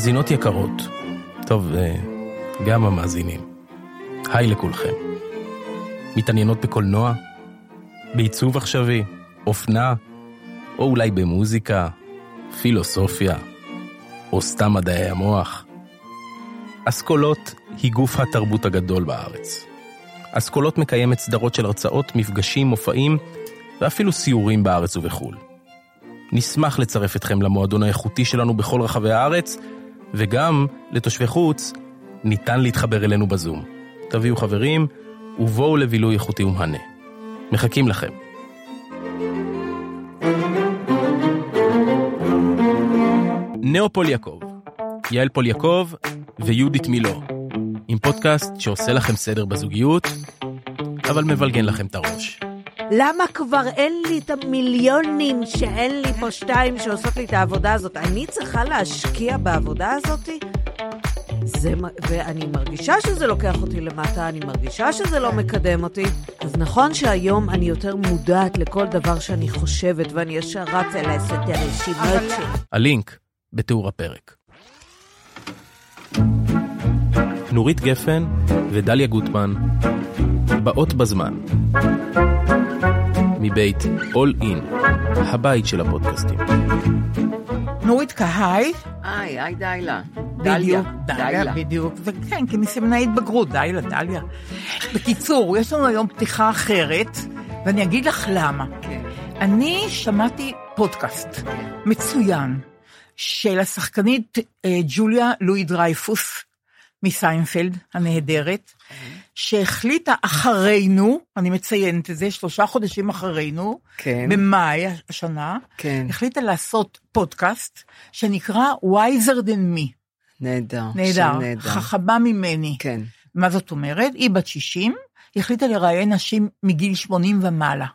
מאזינות יקרות, טוב, אה, גם המאזינים, היי לכולכם. מתעניינות בקולנוע? בעיצוב עכשווי? אופנה? או אולי במוזיקה? פילוסופיה? או סתם מדעי המוח? אסכולות היא גוף התרבות הגדול בארץ. אסכולות מקיימת סדרות של הרצאות, מפגשים, מופעים ואפילו סיורים בארץ ובחו"ל. נשמח לצרף אתכם למועדון האיכותי שלנו בכל רחבי הארץ, וגם לתושבי חוץ ניתן להתחבר אלינו בזום. תביאו חברים ובואו לבילוי איכותי ומהנה. מחכים לכם. נאופול יעקב, יעל פול יעקב ויהודית מילו, עם פודקאסט שעושה לכם סדר בזוגיות, אבל מבלגן לכם את הראש. למה כבר אין לי את המיליונים שאין לי פה שתיים שעושות לי את העבודה הזאת? אני צריכה להשקיע בעבודה הזאת? זה, ואני מרגישה שזה לוקח אותי למטה, אני מרגישה שזה לא מקדם אותי. אז נכון שהיום אני יותר מודעת לכל דבר שאני חושבת, ואני ישר רצה לעשות את הרשימות שלי. הלינק בתיאור הפרק. נורית גפן ודליה גוטמן באות בזמן. מבית All In, הבית של הפודקאסטים. נורית קהי. היי, היי דיילה. בדיוק, דליה, בדיוק. וכן, כי מסמנאית בגרות, דיילה, דליה. בקיצור, יש לנו היום פתיחה אחרת, ואני אגיד לך למה. כן. אני שמעתי פודקאסט מצוין של השחקנית אה, ג'וליה לואי דרייפוס מסיינפלד הנהדרת, שהחליטה אחרינו, אני מציינת את זה, שלושה חודשים אחרינו, כן. במאי השנה, כן. החליטה לעשות פודקאסט שנקרא Wiser than me. נהדר. נהדר. חכמה ממני. כן. מה זאת אומרת? היא בת 60, היא החליטה לראיין נשים מגיל 80 ומעלה.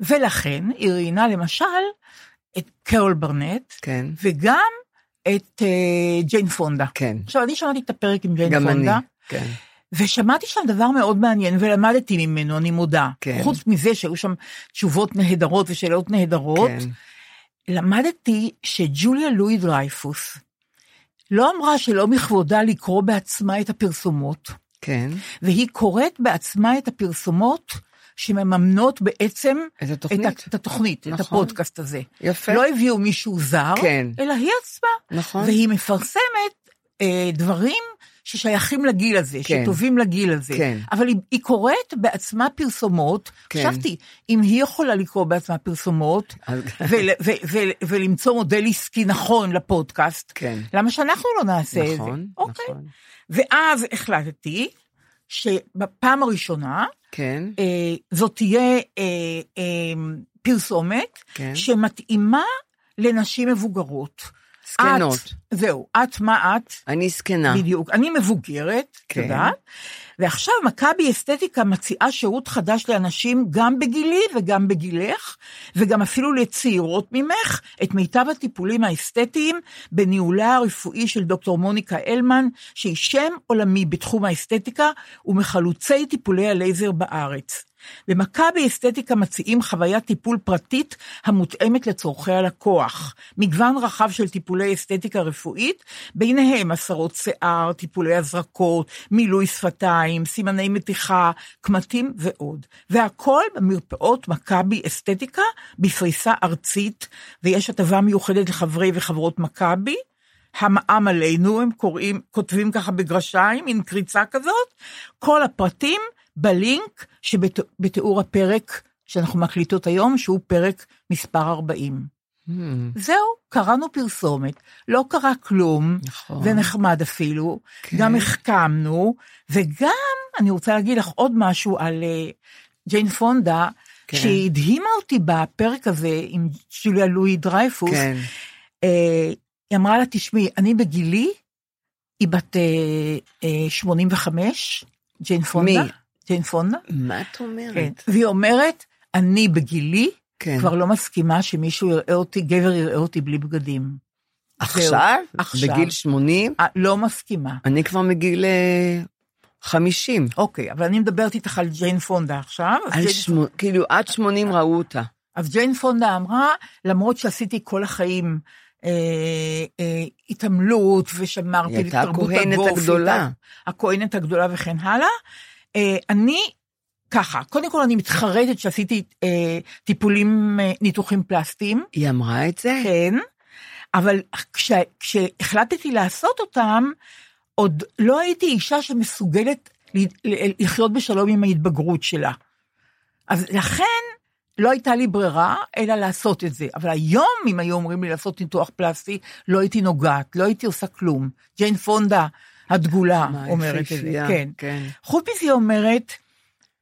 ולכן היא ראיינה למשל את קרול ברנט, כן. וגם את uh, ג'יין פונדה. כן. עכשיו, אני שמעתי את הפרק עם ג'יין גם אני. פונדה, כן. ושמעתי שם דבר מאוד מעניין, ולמדתי ממנו, אני מודה. כן. חוץ מזה שהיו שם תשובות נהדרות ושאלות נהדרות, כן. למדתי שג'וליה לואי דרייפוס לא אמרה שלא מכבודה לקרוא בעצמה את הפרסומות, כן. והיא קוראת בעצמה את הפרסומות שמממנות בעצם את התוכנית. את, את התוכנית, את נכון. הפודקאסט הזה. יפה. לא הביאו מישהו זר, כן. אלא היא עצמה. נכון. והיא מפרסמת אה, דברים ששייכים לגיל הזה, כן. שטובים לגיל הזה. כן. אבל היא, היא קוראת בעצמה פרסומות. כן. חשבתי, אם היא יכולה לקרוא בעצמה פרסומות, ול, ו, ו, ולמצוא מודל עסקי נכון לפודקאסט, כן. למה שאנחנו לא נעשה את זה? נכון, אוקיי. נכון. ואז החלטתי שבפעם הראשונה, כן. אה, זאת תהיה אה, אה, פרסומת כן. שמתאימה לנשים מבוגרות. זקנות. זהו, את מה את? אני זקנה. בדיוק. אני מבוגרת, את כן. יודעת? ועכשיו מכבי אסתטיקה מציעה שירות חדש לאנשים גם בגילי וגם בגילך, וגם אפילו לצעירות ממך, את מיטב הטיפולים האסתטיים בניהולה הרפואי של דוקטור מוניקה אלמן, שהיא שם עולמי בתחום האסתטיקה ומחלוצי טיפולי הלייזר בארץ. במכבי אסתטיקה מציעים חוויית טיפול פרטית המותאמת לצורכי הלקוח. מגוון רחב של טיפולי אסתטיקה רפואית, ביניהם הסרות שיער, טיפולי הזרקות, מילוי שפתיים, סימני מתיחה, קמטים ועוד. והכל במרפאות מכבי אסתטיקה בפריסה ארצית, ויש הטבה מיוחדת לחברי וחברות מכבי. המע"מ עלינו, הם קוראים, כותבים ככה בגרשיים, מין קריצה כזאת. כל הפרטים בלינק שבתיאור הפרק שאנחנו מקליטות היום, שהוא פרק מספר 40. Hmm, זהו, קראנו פרסומת, לא קרה כלום, נכון. זה נחמד אפילו, כן. גם החכמנו, וגם אני רוצה להגיד לך עוד משהו על אה, ג'יין פונדה, כן. שהדהימה אותי בפרק הזה עם ג'וליה לואי דרייפוס, כן. אה, היא אמרה לה, תשמעי, אני בגילי, היא בת אה, אה, 85, ג'יין פונדה. מי? ג'יין פונדה, מה את אומרת? כן. והיא אומרת, אני בגילי, כן. כבר לא מסכימה שמישהו יראה אותי, גבר יראה אותי בלי בגדים. עכשיו? עכשיו. בגיל 80? אה, לא מסכימה. אני כבר מגיל אה, 50. אוקיי, אבל אני מדברת איתך על ג'יין פונדה עכשיו. על ג'יין- שמו- כאילו, עד 80 ראו אותה. אז ג'יין פונדה אמרה, למרות שעשיתי כל החיים אה, אה, התעמלות, ושמרתי היא הייתה לתרבות הכהנת הגוף. הגדולה. היא הייתה הכהנת הגדולה וכן הלאה. אה, אני, ככה, קודם כל אני מתחרטת שעשיתי אה, טיפולים, אה, ניתוחים פלסטיים. היא אמרה את זה? כן, אבל כש, כשהחלטתי לעשות אותם, עוד לא הייתי אישה שמסוגלת לחיות בשלום עם ההתבגרות שלה. אז לכן לא הייתה לי ברירה, אלא לעשות את זה. אבל היום, אם היו אומרים לי לעשות ניתוח פלסטי, לא הייתי נוגעת, לא הייתי עושה כלום. ג'יין פונדה הדגולה אומרת את זה, כן. כן. חוץ מזה היא אומרת,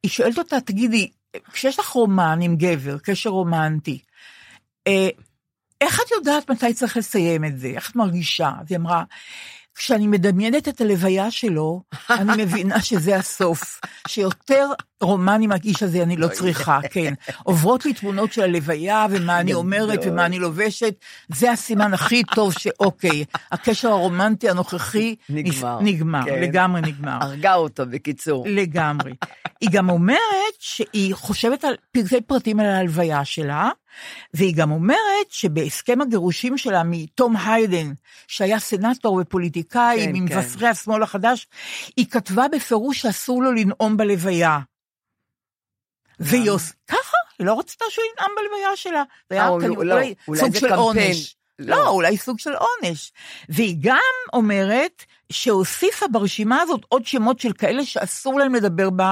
היא שואלת אותה, תגידי, כשיש לך רומן עם גבר, קשר רומנטי, אה, איך את יודעת מתי צריך לסיים את זה? איך את מרגישה? אז היא אמרה, כשאני מדמיינת את הלוויה שלו, אני מבינה שזה הסוף. שיותר רומן עם האיש הזה אני לא צריכה, כן. עוברות לי תמונות של הלוויה, ומה אני אומרת, ומה אני לובשת, זה הסימן הכי טוב שאוקיי, הקשר הרומנטי הנוכחי נגמר, נגמר, כן. לגמרי נגמר. הרגה אותו, בקיצור. לגמרי. היא גם אומרת שהיא חושבת על פרטי פרטים על ההלוויה שלה, והיא גם אומרת שבהסכם הגירושים שלה מתום היידן, שהיה סנטור ופוליטיקאי כן, ממבשרי כן. השמאל החדש, היא כתבה בפירוש שאסור לו לנאום בלוויה. והיא עושה, ככה, היא לא רצתה שהוא ינאם בלוויה שלה. זה היה אה, אולי- כנראה לא, אולי סוג של. עונש. לא. לא, אולי סוג של עונש. והיא גם אומרת שהוסיפה ברשימה הזאת עוד שמות של כאלה שאסור להם לדבר ב,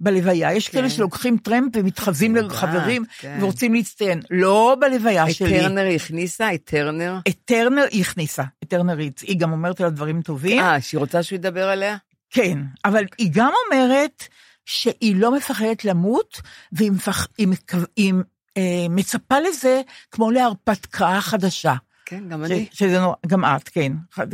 בלוויה. יש כן. כאלה שלוקחים טרמפ ומתחזים לחברים כן. ורוצים להצטיין. לא בלוויה את שלי. טרנר היא הכניסה? את טרנר? את טרנר היא הכניסה, את טרנרית. היא גם אומרת עליו דברים טובים. אה, שהיא רוצה שהוא ידבר עליה? כן, אבל היא גם אומרת שהיא לא מפחדת למות, והיא מפח... היא. היא, אה, מצפה לזה כמו להרפתקה חדשה. כן, גם ש... אני. שזה גם את, כן.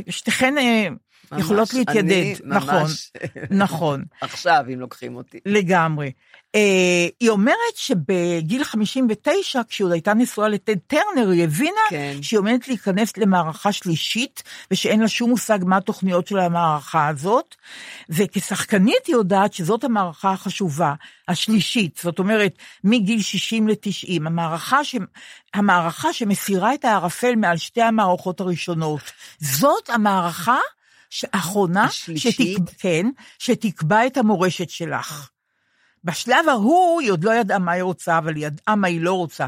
שתיכן אה, ממש, יכולות להתיידד, אני נכון, ממש- נכון, עכשיו, אם לוקחים אותי. לגמרי. אה, היא אומרת שבגיל 59, כשהיא עוד הייתה נשואה לטד טרנר, היא הבינה כן. שהיא עומדת להיכנס למערכה שלישית, ושאין לה שום מושג מה התוכניות של המערכה הזאת, וכשחקנית היא יודעת שזאת המערכה החשובה, השלישית, זאת אומרת, מגיל 60 ל-90, המערכה, ש... המערכה שמסירה את הערפל מעל שתי המערכות הראשונות. זאת המערכה האחרונה, השלישית? שתק... כן, שתקבע את המורשת שלך. בשלב ההוא היא עוד לא ידעה מה היא רוצה, אבל היא ידעה מה היא לא רוצה.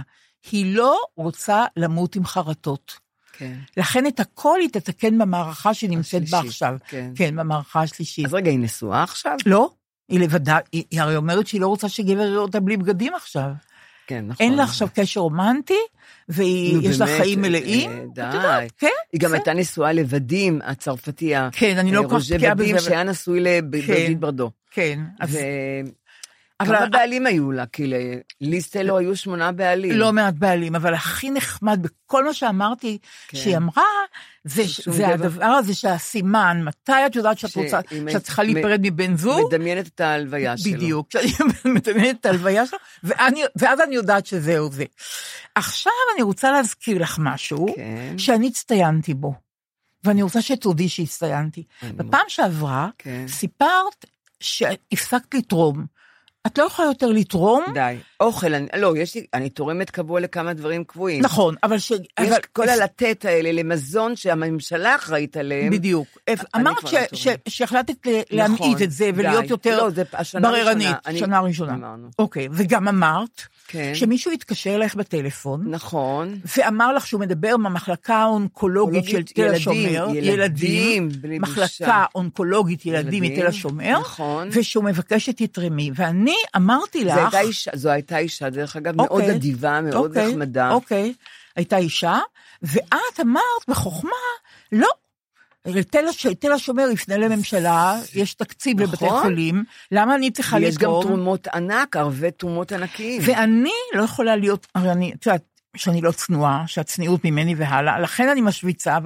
היא לא רוצה למות עם חרטות. כן. לכן את הכל היא תתקן במערכה שנמצאת בה עכשיו. כן. כן, במערכה השלישית. אז רגע, היא נשואה עכשיו? לא, היא לבדה, היא, היא הרי אומרת שהיא לא רוצה שגבר יראה אותה בלי בגדים עכשיו. כן, נכון. אין לה עכשיו קשר רומנטי, ויש לה חיים אה, מלאים. די. את יודעת, כן. היא גם הייתה נשואה לוודים, הצרפתי, כן, אני לא אה, כל כך רוז'ה בקיאה בזה, אבל- שהיה נשוי לבריג'יט ברדו. כן, אז אבל- וכמה בעלים היו לה? כי לליז טיילור היו שמונה בעלים. לא מעט בעלים, אבל הכי נחמד בכל מה שאמרתי כן. שהיא אמרה, זה, זה הדבר הזה שהסימן, מתי את יודעת שאת רוצה, שאת צריכה להיפרד מבן זוג? מדמיינת את ההלוויה שלו. בדיוק, כשאני מדמיינת את ההלוויה שלו, ואני, ואז אני יודעת שזהו זה. עכשיו אני רוצה להזכיר לך משהו, כן. שאני הצטיינתי בו, ואני רוצה שתודי שהצטיינתי. בפעם שעברה, כן. סיפרת שהפסקת לתרום. את לא יכולה יותר לתרום, די. אוכל, אני, לא, יש לי, אני תורמת קבוע לכמה דברים קבועים. נכון, אבל ש... יש אבל... כל הלתת האלה למזון שהממשלה אחראית עליהם. בדיוק. אמרת כבר ש- לא ש- תורמת. שהחלטת נכון, להמעיט את זה ולהיות די. יותר לא, זה השנה בררנית, הראשונה. אני- שנה ראשונה. אמרנו. אוקיי, וגם אמרת כן. שמישהו התקשר אלייך בטלפון, נכון. ואמר לך שהוא מדבר מהמחלקה האונקולוגית של תל ילדים, השומר, ילדים, בלי בושה. מחלקה אונקולוגית ילדים ילדים, מתל השומר, נכון. ושהוא מבקש שתתרמי, ואני אמרתי לך, הייתה אישה, זו הייתה אישה, דרך אגב, מאוד אוקיי, אדיבה, מאוד אוקיי, נחמדה. אוקיי, הייתה אישה, ואת אמרת בחוכמה, לא. תל השומר יפנה לממשלה, יש תקציב לבתי נכון. חולים, למה אני צריכה ויש גם לתרום? תרומות ענק, ערבי תרומות ענקיים. ואני לא יכולה להיות, הרי אני, את יודעת, שאני לא צנועה, שהצניעות ממני והלאה, לכן אני משוויצה,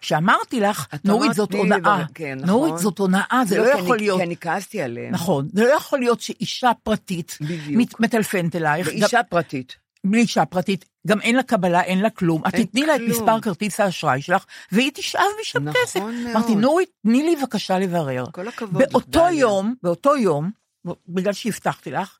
כשאמרתי לך, נורית זאת הונאה, כן, נכון. נורית זאת הונאה, זה לא כי יכול אני- להיות, כי אני כעסתי עליהם. נכון, זה לא יכול להיות שאישה פרטית בדיוק. מטלפנת אלייך, גם- ואישה פרטית. בלי אישה פרטית, גם אין לה קבלה, אין לה כלום. את תתני לה את. מספר כרטיס האשראי שלך, והיא תשאב משם נכון כסף. מאוד. אמרתי, נורית, תני לי בבקשה לברר. כל הכבוד באותו. יום, באותו יום, בגלל שהבטחתי לך,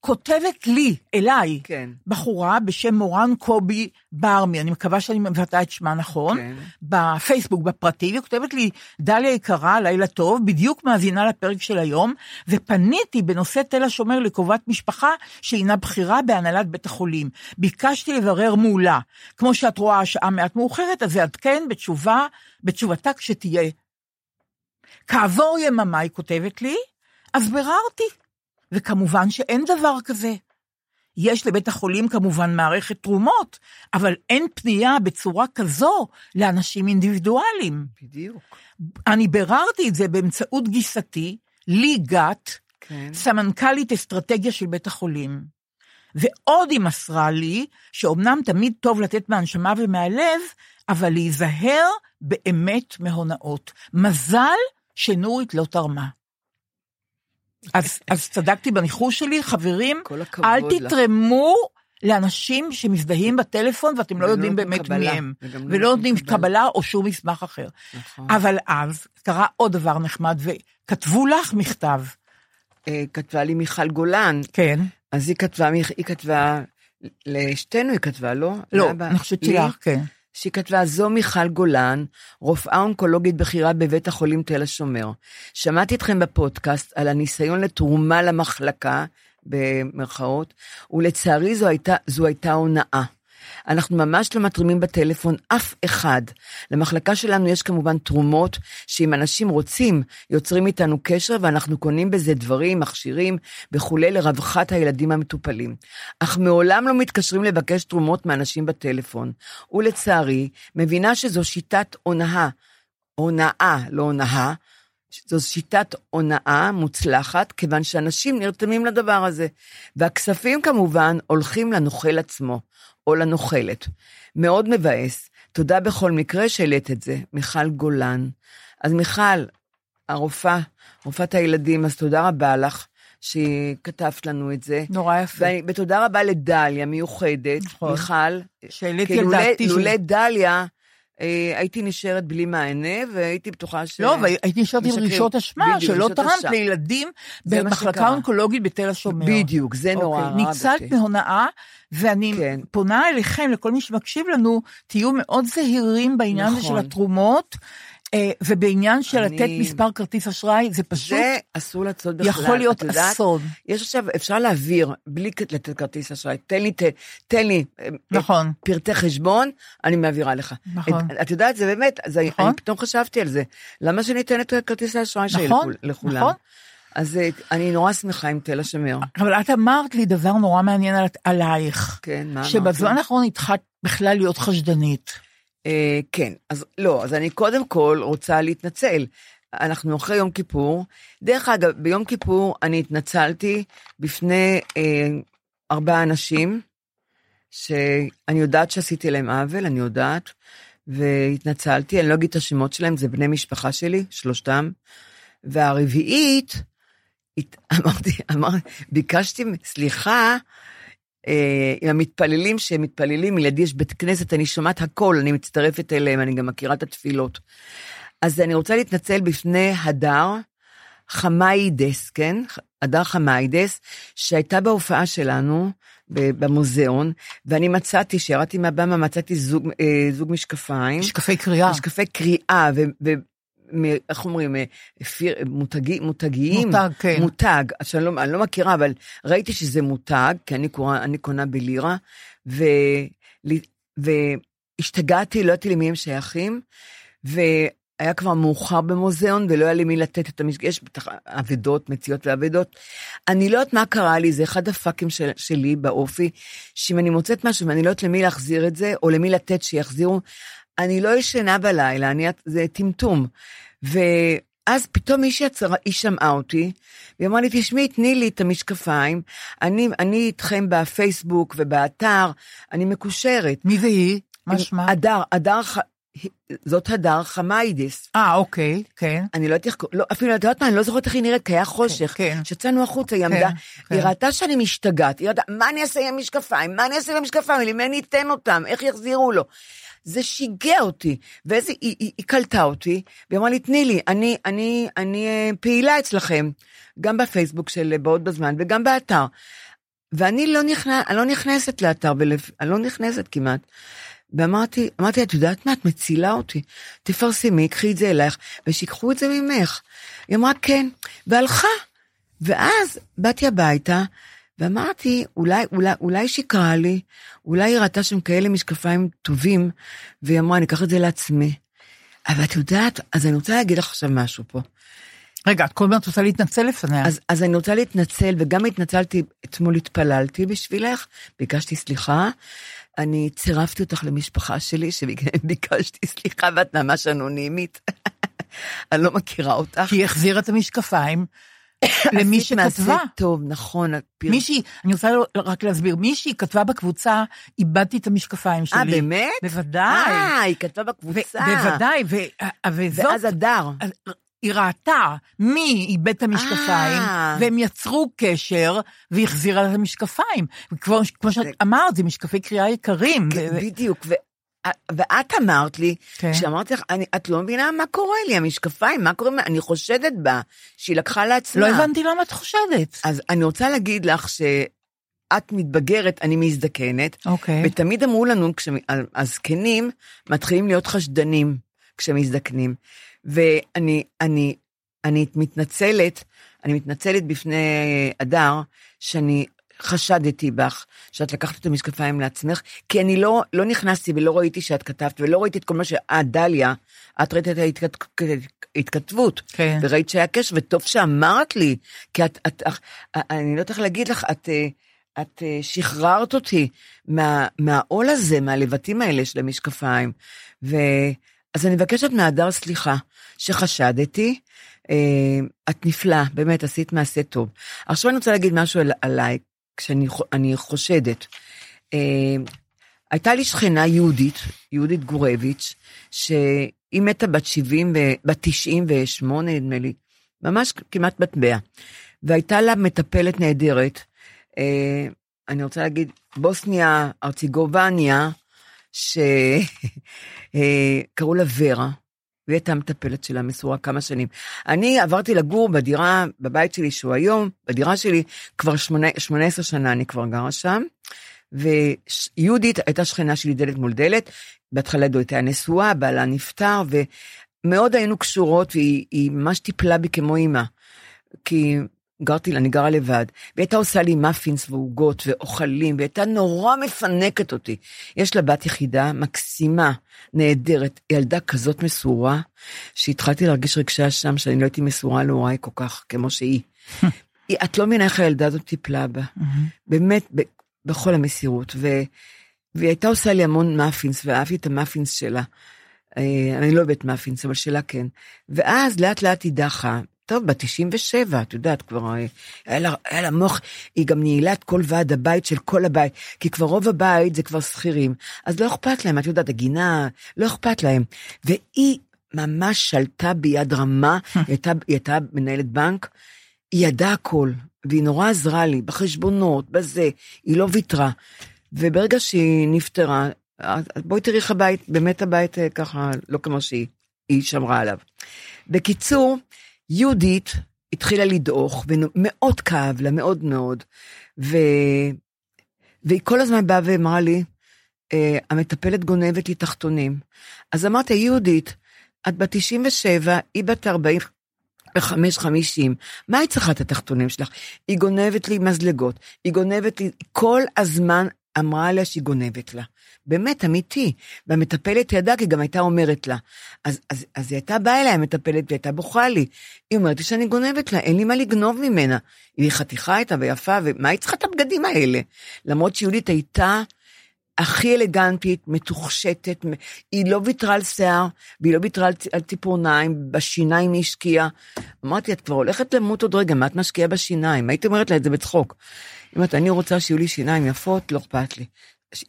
כותבת לי, אליי, כן. בחורה בשם מורן קובי ברמי, אני מקווה שאני מבטאה את שמה נכון, כן. בפייסבוק, בפרטי, היא כותבת לי, דליה יקרה, לילה טוב, בדיוק מאזינה לפרק של היום, ופניתי בנושא תל השומר לקרובת משפחה שהינה בכירה בהנהלת בית החולים. ביקשתי לברר מולה. כמו שאת רואה, השעה מעט מאוחרת, אז אעדכן בתשובה, בתשובתה כשתהיה. כעבור יממה, היא כותבת לי, אז ביררתי. וכמובן שאין דבר כזה. יש לבית החולים כמובן מערכת תרומות, אבל אין פנייה בצורה כזו לאנשים אינדיבידואליים. בדיוק. אני ביררתי את זה באמצעות גיסתי, לי גת, כן. סמנכ"לית אסטרטגיה של בית החולים. ועוד היא מסרה לי, שאומנם תמיד טוב לתת מהנשמה ומהלב, אבל להיזהר באמת מהונאות. מזל שנורית לא תרמה. אז, אז צדקתי בניחוש שלי, חברים, אל לך. תתרמו לאנשים שמזדהים בטלפון ואתם לא יודעים באמת קבלה, מי הם, לא ולא נותנים קבלה. קבלה או שום מסמך אחר. נכון. אבל אז קרה עוד דבר נחמד, וכתבו לך מכתב. אה, כתבה לי מיכל גולן, כן. אז היא כתבה, היא כתבה, לשתינו היא כתבה, לא? לא, אני חושבת? שלך, כן. שהיא כתבה, זו מיכל גולן, רופאה אונקולוגית בכירה בבית החולים תל השומר. שמעתי אתכם בפודקאסט על הניסיון לתרומה למחלקה, במרכאות, ולצערי זו הייתה, זו הייתה הונאה. אנחנו ממש לא מתרימים בטלפון אף אחד. למחלקה שלנו יש כמובן תרומות, שאם אנשים רוצים, יוצרים איתנו קשר ואנחנו קונים בזה דברים, מכשירים וכולי לרווחת הילדים המטופלים. אך מעולם לא מתקשרים לבקש תרומות מאנשים בטלפון. ולצערי, מבינה שזו שיטת הונאה, הונאה, לא הונאה, זו שיטת הונאה מוצלחת, כיוון שאנשים נרתמים לדבר הזה. והכספים כמובן הולכים לנוכל עצמו, או לנוכלת. מאוד מבאס. תודה בכל מקרה שהעלית את זה, מיכל גולן. אז מיכל, הרופאה, רופאת הילדים, אז תודה רבה לך שכתבת לנו את זה. נורא יפה. ואני- ותודה רבה לדליה, מיוחדת, נכון. מיכל. שהעליתי כי על דעתי. לולא דליה, הייתי נשארת בלי מענה, והייתי בטוחה ש... לא, והייתי נשארת עם. רגשות אשמה, שלא תרמת. לילדים במחלקה. אונקולוגית בתל השומר. בדיוק, זה נורא אוקיי, הרג ניצלת. מהונאה, ואני כן. פונה אליכם, לכל מי שמקשיב לנו, תהיו מאוד זהירים בעניין הזה של נכון. התרומות, אה, ובעניין של אני- לתת מספר כרטיס אשראי, זה פשוט זה אסור לעשות בכלל. יכול להיות יודעת? אסון. יש עכשיו, אפשר להעביר בלי לתת כרטיס אשראי. תן לי, ת- תן לי אה, נכון. פרטי חשבון, אני מעבירה לך. נכון. את, את יודעת, זה באמת, אני- נכון. אני פתאום חשבתי על זה. למה שאני אתן את כרטיס האשראי שלי נכון, לכול- לכולם? נכון. אז אה, אני נורא שמחה עם תל השומר. אבל את אמרת לי דבר נורא מעניין על- עלייך, כן, מה אמרתי? שבזמן האחרון התחלת בכלל להיות חשדנית. אה, כן, אז לא, אז אני קודם כל רוצה להתנצל. אנחנו אחרי יום כיפור. דרך אגב, ביום כיפור אני התנצלתי בפני אה, ארבעה אנשים, שאני יודעת שעשיתי להם עוול, אני יודעת, והתנצלתי, אני לא אגיד את השמות שלהם, זה בני משפחה שלי, שלושתם. והרביעית, אמרתי, אמר, ביקשתי סליחה עם המתפללים שהם מתפללים, לידי יש בית כנסת, אני שומעת הכל, אני מצטרפת אליהם, אני גם מכירה את התפילות. אז אני רוצה להתנצל בפני הדר חמיידס, כן? הדר חמיידס, שהייתה בהופעה שלנו במוזיאון, ואני מצאתי, כשירדתי מהבמה, מצאתי זוג, אה, זוג משקפיים. משקפי קריאה. משקפי קריאה, ו... איך אומרים, אה, מותגי, מותגיים? מותג, כן. מותג, עכשיו אני לא, אני לא מכירה, אבל ראיתי שזה מותג, כי אני, קורא, אני קונה בלירה, ו, והשתגעתי, לא ידעתי למי הם שייכים, והיה כבר מאוחר במוזיאון, ולא היה לי מי לתת את המשקפיים, יש בטח אבדות, מציאות ואבדות. אני לא יודעת מה קרה לי, זה אחד הפאקים של, שלי באופי, שאם אני מוצאת משהו ואני לא יודעת למי להחזיר את זה, או למי לתת שיחזירו, אני לא ישנה בלילה, אני, זה טמטום. ואז פתאום מישהי עצרה, היא שמעה אותי, והיא אמרה לי, תשמעי, תני לי את המשקפיים, אני, אני איתכם בפייסבוק ובאתר, אני מקושרת. מי זה היא? מה שמה? הדר, הדר, ח- זאת הדר חמיידס. אה, אוקיי, כן. אני לא יודעת איך, לא, אפילו, את יודעת מה, אני לא זוכרת איך היא נראית, כי היה חושך. כן. שיצאנו החוצה, היא עמדה, כן. היא ראתה שאני משתגעת, היא ידעה, מה אני אעשה עם המשקפיים? מה אני אעשה עם המשקפיים? למי אני אתן אותם? איך יחזירו לו? זה שיגע אותי, ואיזה, היא, היא, היא קלטה אותי, והיא אמרה לי, תני לי, אני, אני, אני אה, פעילה אצלכם, גם בפייסבוק של בעוד בזמן וגם באתר. ואני לא, נכנס, אני לא נכנסת לאתר, ולפ... אני לא נכנסת כמעט. ואמרתי, אמרתי, את יודעת מה? את מצילה אותי. תפרסמי, קחי את זה אלייך, ושיקחו את זה ממך. היא אמרה, כן, והלכה. ואז באתי הביתה, ואמרתי, אולי, אולי, אולי שיקרה לי, אולי היא ראתה שם כאלה משקפיים טובים, והיא אמרה, אני אקח את זה לעצמי. אבל את יודעת, אז אני רוצה להגיד לך עכשיו משהו פה. רגע, את כל הזמן רוצה להתנצל לפניה. אז, אז אני רוצה להתנצל, וגם התנצלתי, אתמול התפללתי בשבילך, ביקשתי סליחה. אני צירפתי אותך למשפחה שלי, שביקשתי סליחה ואת ממש אנונימית. אני לא מכירה אותך. כי היא החזירה את המשקפיים למי שכתבה. טוב, נכון. מישהי, אני רוצה רק להסביר, מישהי כתבה בקבוצה, איבדתי את המשקפיים שלי. אה, באמת? בוודאי. אה, היא כתבה בקבוצה. בוודאי, ו- וזאת, ואז הדר. היא ראתה מי איבד את המשקפיים, אה. והם יצרו קשר, והחזירה את המשקפיים. וכמו כמו שאת אמרת, זה משקפי קריאה יקרים. כן, בדיוק, ואת אמרת לי, כן. כשאמרתי לך, אני- את לא מבינה מה קורה לי, המשקפיים, מה קורה, אני חושדת בה, שהיא לקחה לעצמה. לא הבנתי למה את חושדת. אז אני רוצה להגיד לך שאת מתבגרת, אני מזדקנת, אוקיי. ותמיד אמרו לנו, כשהזקנים מתחילים להיות חשדנים כשמזדקנים. ואני אני, אני מתנצלת, אני מתנצלת בפני הדר, שאני חשדתי בך, שאת לקחת את המשקפיים לעצמך, כי אני לא, לא נכנסתי ולא ראיתי שאת כתבת, ולא ראיתי את כל מה שאת, דליה, את ראית את ההתכת- ההתכתבות, כן. וראית שהיה קשר, וטוב שאמרת לי, כי את, את, את אני לא יודעת איך להגיד לך, את, אה, את אה, שחררת אותי מה, מהעול הזה, מהלבטים האלה של המשקפיים. ו... אז אני מבקשת מהדר סליחה שחשדתי. אה, את נפלאה, באמת, עשית מעשה טוב. עכשיו אני רוצה להגיד משהו על, עליי, כשאני חושדת. אה, הייתה לי שכנה יהודית, יהודית גורביץ', שהיא מתה בת 70, ו- בת 98 נדמה לי, ממש כמעט בת 100. והייתה לה מטפלת נהדרת, אה, אני רוצה להגיד, בוסניה ארציגובניה, שקראו לה ורה, והיא הייתה מטפלת שלה מסורה כמה שנים. אני עברתי לגור בדירה, בבית שלי שהוא היום, בדירה שלי, כבר שמונה- 18 שנה אני כבר גרה שם, ויהודית הייתה שכנה שלי דלת מול דלת, בהתחלה היא הייתה נשואה, בעלה נפטר, ומאוד היינו קשורות, והיא היא ממש טיפלה בי כמו אימא. כי גרתי, אני גרה לבד, והיא הייתה עושה לי מאפינס ועוגות ואוכלים, והיא הייתה נורא מפנקת אותי. יש לה בת יחידה, מקסימה, נהדרת, ילדה כזאת מסורה, שהתחלתי להרגיש רגשי אשם שאני לא הייתי מסורה להוריי כל כך, כמו שהיא. היא- את לא מבינה איך הילדה הזאת טיפלה בה. באמת, ב, בכל המסירות. ו, והיא הייתה עושה לי המון מאפינס, ואהבתי את המאפינס שלה. אה, אני לא אוהבת מאפינס, אבל שלה כן. ואז לאט לאט היא דחה. טוב, בת 97, את יודעת, כבר אה, היה לה, היה לה מוח, היא גם ניהלה את כל ועד הבית של כל הבית, כי כבר רוב הבית זה כבר שכירים, אז לא אכפת להם, את יודעת, הגינה, לא אכפת להם. והיא ממש שלטה ביד רמה, היא הייתה, היא הייתה מנהלת בנק, היא ידעה הכל, והיא נורא עזרה לי, בחשבונות, בזה, היא לא ויתרה. וברגע שהיא נפטרה, בואי תראי איך הבית, באמת הבית אה, ככה, לא כמו שהיא, היא שמרה עליו. בקיצור, יהודית התחילה לדעוך, ומאוד כאב לה, מאוד מאוד. ו... והיא כל הזמן באה ואמרה לי, אה, המטפלת גונבת לי תחתונים. אז אמרתי, יהודית, את בת 97, היא בת 40, וחמש חמישים, מה היא צריכה את התחתונים שלך? היא גונבת לי מזלגות, היא גונבת לי, כל הזמן אמרה לה שהיא גונבת לה. באמת, אמיתי. והמטפלת ידעה, כי גם הייתה אומרת לה. אז, אז, אז היא הייתה באה אליי, המטפלת, והיא הייתה בוכה לי. היא אומרת לי שאני גונבת לה, אין לי מה לגנוב ממנה. היא חתיכה הייתה ויפה, ומה היא צריכה את הבגדים האלה? למרות שיהודית הייתה הכי אלגנטית, מתוכשטת, היא לא ויתרה על שיער, והיא לא ויתרה על ציפורניים, בשיניים היא השקיעה. אמרתי, את כבר הולכת למות עוד רגע, מה את משקיעה בשיניים? הייתי אומרת לה את זה בצחוק. היא אומרת, אני רוצה שיהיו לי שיניים יפות, לא אכפת לי.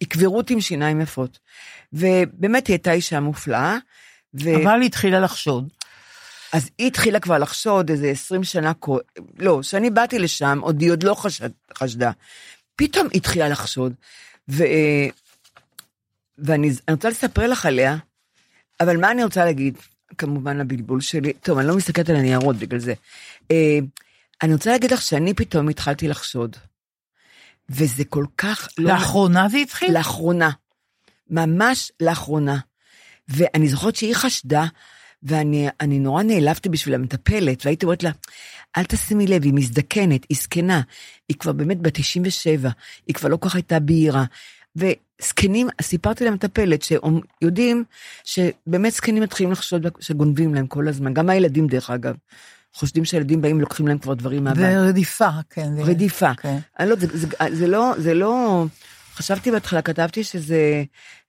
יקברו אותי עם שיניים יפות. ובאמת היא הייתה אישה מופלאה. ו... אבל היא התחילה לחשוד. אז היא התחילה כבר לחשוד איזה 20 שנה, לא, כשאני באתי לשם, עוד היא עוד לא חשד, חשדה. פתאום היא התחילה לחשוד. ו... ואני רוצה לספר לך עליה, אבל מה אני רוצה להגיד? כמובן הבלבול שלי, טוב, אני לא מסתכלת על הניירות בגלל זה. אני רוצה להגיד לך שאני פתאום התחלתי לחשוד. וזה כל כך לא... לאחרונה זה התחיל? לאחרונה. ממש לאחרונה. ואני זוכרת שהיא חשדה, ואני אני נורא נעלבתי בשביל המטפלת, והייתי אומרת לה, אל תשימי לב, היא מזדקנת, היא זקנה, היא כבר באמת בת 97, היא כבר לא כל כך הייתה בהירה. וזקנים, סיפרתי למטפלת שיודעים שבאמת זקנים מתחילים לחשוד שגונבים להם כל הזמן, גם הילדים דרך אגב. חושדים שהילדים באים ולוקחים להם כבר דברים מהבית. זה רדיפה, כן. זה- רדיפה. כן. אני לא, זה, זה, זה לא, זה לא, חשבתי בהתחלה, כתבתי שזה,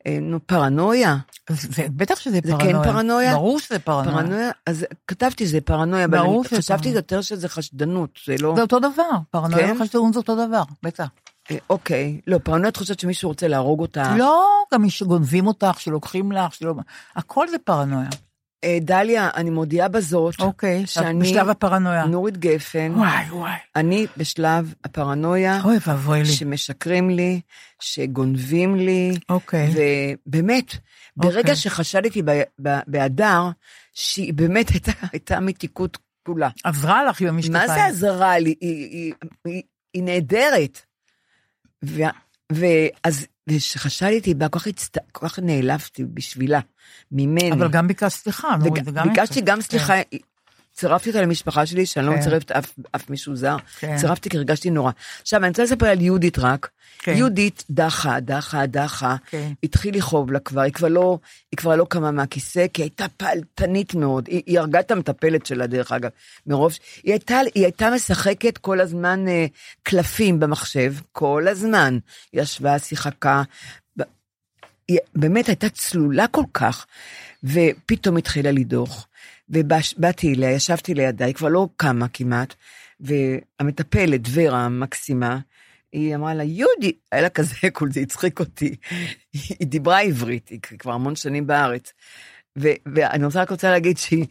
אה, נו, פרנויה. זה, בטח שזה זה כן פרנויה. פרנויה? ברור שזה פרנויה. פרנויה, אז כתבתי זה פרנויה, אבל ברור שזה חשבתי פרנויה. יותר שזה חשדנות, זה לא... זה אותו דבר, פרנויה כן? וחשדנות זה אותו דבר, בטח. אה, אוקיי, לא, פרנויה את חושבת שמישהו רוצה להרוג אותה. לא, גם מי שגונבים אותך, שלוקחים לך, שלא... הכל זה פרנויה. אה, דליה, אני מודיעה בזאת, אוקיי, שאני- בשלב הפרנויה. נורית גפן, וואי, וואי. אני בשלב הפרנויה, אוי ואבוי לי. שמשקרים לי, שגונבים לי, אוקיי. ובאמת, ברגע אוקיי. שחשדתי בהדר, שהיא באמת הייתה, הייתה מתיקות כולה. עזרה לך עם המשקפיים. מה זה עזרה לי? היא, היא, היא, היא נהדרת. ו- ואז, וכשחשדתי בה, כל כך, הצט... כל כך נעלבתי בשבילה, ממני. אבל גם ביקשת סליחה, נו, וג- זה גם... ביקשתי. גם סליחה, צירפתי אותה למשפחה שלי, שאני לא כן. מצרפת אף, אף מישהו זר, כן. צירפתי כי הרגשתי נורא. עכשיו, אני רוצה לספר על יהודית רק. כן. יהודית דחה, דחה, דחה, כן. התחיל לכאוב לה כבר, היא כבר לא, היא כבר לא קמה מהכיסא, כי היא הייתה פעלתנית מאוד, היא, היא הרגה את המטפלת שלה דרך אגב, מרוב, היא הייתה, היא הייתה משחקת כל הזמן אה, קלפים במחשב, כל הזמן, ישבה, שיחקה, היא באמת הייתה צלולה כל כך, ופתאום התחילה לדוח, ובאתי אליה, ישבתי לידה, היא כבר לא קמה כמעט, והמטפלת, ורה המקסימה, היא אמרה לה, יהודי, היה לה כזה קול, זה הצחיק אותי. היא דיברה עברית, היא כבר המון שנים בארץ. ו- ואני רוצה רק רוצה להגיד שהיא,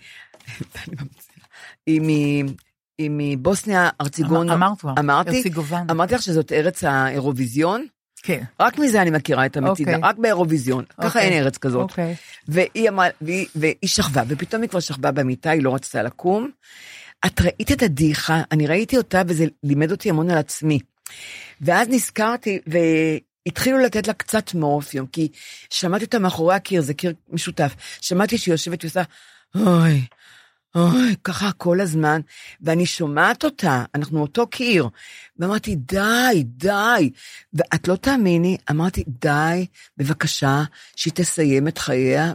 היא מ- היא מבוסניה ארציגון. אמר- אמרת כבר, אמרתי? ארציגובן. אמרתי לך שזאת ארץ האירוויזיון? כן. רק מזה אני מכירה את המצידה, אוקיי. רק באירוויזיון. ככה אוקיי. אין ארץ כזאת. אוקיי. והיא אמרה, והיא, והיא שכבה, ופתאום היא כבר שכבה במיטה, היא לא רצתה לקום. את ראית את הדעיכה, אני ראיתי אותה וזה לימד אותי המון על עצמי. ואז נזכרתי, והתחילו לתת לה קצת מורפיום, כי שמעתי אותה מאחורי הקיר, זה קיר משותף. שמעתי שהיא יושבת ועושה, אוי, אוי, ככה כל הזמן, ואני שומעת אותה, אנחנו אותו קיר. ואמרתי, די, די. ואת לא תאמיני, אמרתי, די, בבקשה, שהיא תסיים את חייה.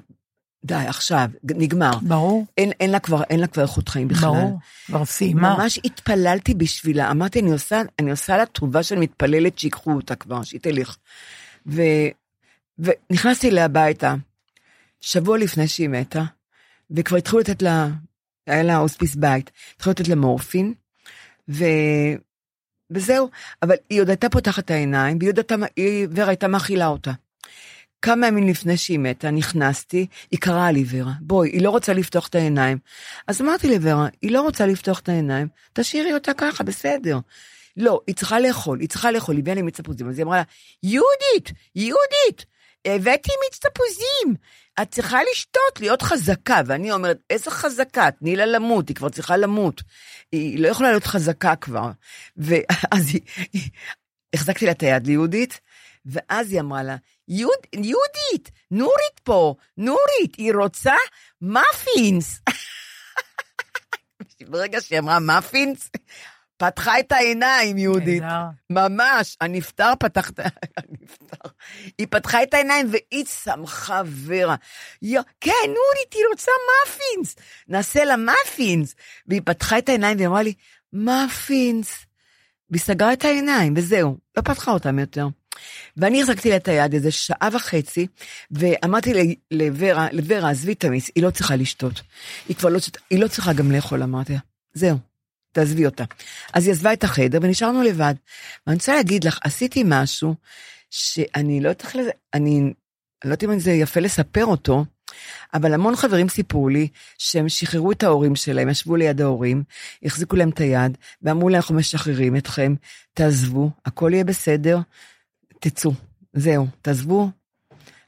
די, עכשיו, נגמר. ברור, אין, אין לה כבר, אין לה כבר איכות חיים בכלל. ברור. כבר סיימה. ממש התפללתי בשבילה, אמרתי, אני עושה, אני עושה לה טובה שאני מתפללת שיקחו אותה כבר, שהיא תלך. ו, ונכנסתי אליה הביתה, שבוע לפני שהיא מתה, וכבר התחילו לתת לה, היה לה הוספיס בית, התחילו לתת לה מורפין, ו... וזהו, אבל היא עוד הייתה פותחת את העיניים, והיא עוד הייתה, ורה הייתה מאכילה אותה. כמה ימים לפני שהיא מתה, נכנסתי, היא קראה לי, ורה, בואי, היא לא רוצה לפתוח את העיניים. אז אמרתי לוורה, היא לא רוצה לפתוח את העיניים, תשאירי אותה ככה, בסדר. לא, היא צריכה לאכול, היא צריכה לאכול, היא הביאה לי מיץ תפוזים. אז היא אמרה לה, יהודית, יהודית, הבאתי מיץ תפוזים, את צריכה לשתות, להיות חזקה. ואני אומרת, איזה חזקה? תני לה למות, היא כבר צריכה למות. היא לא יכולה להיות חזקה כבר. ואז היא, היא החזקתי לה את היד ליהודית, ואז היא אמרה לה, יהוד, יהודית, נורית פה, נורית, היא רוצה מאפינס. ברגע שהיא אמרה מאפינס, פתחה את העיניים, יהודית. ממש, הנפטר פתח את הנפטר. היא פתחה את העיניים והיא שמחה ורה. יו, כן, נורית, היא רוצה מאפינס. נעשה לה מאפינס. והיא פתחה את העיניים והיא אמרה לי, מאפינס. והיא סגרה את העיניים, וזהו, לא פתחה אותם יותר. ואני החזקתי לה את היד איזה שעה וחצי, ואמרתי לוורה, לוורה, עזבי את המיס, היא לא צריכה לשתות. היא כבר לא, שת- היא לא צריכה גם לאכול, אמרתי לה. זהו, תעזבי אותה. אז היא עזבה את החדר ונשארנו לבד. ואני רוצה להגיד לך, עשיתי משהו שאני לא יודעת לזה, אני לא יודעת אם זה יפה לספר אותו, אבל המון חברים סיפרו לי שהם שחררו את ההורים שלהם, ישבו ליד ההורים, החזיקו להם את היד, ואמרו להם, אנחנו משחררים אתכם, תעזבו, הכל יהיה בסדר, תצאו, זהו, תעזבו,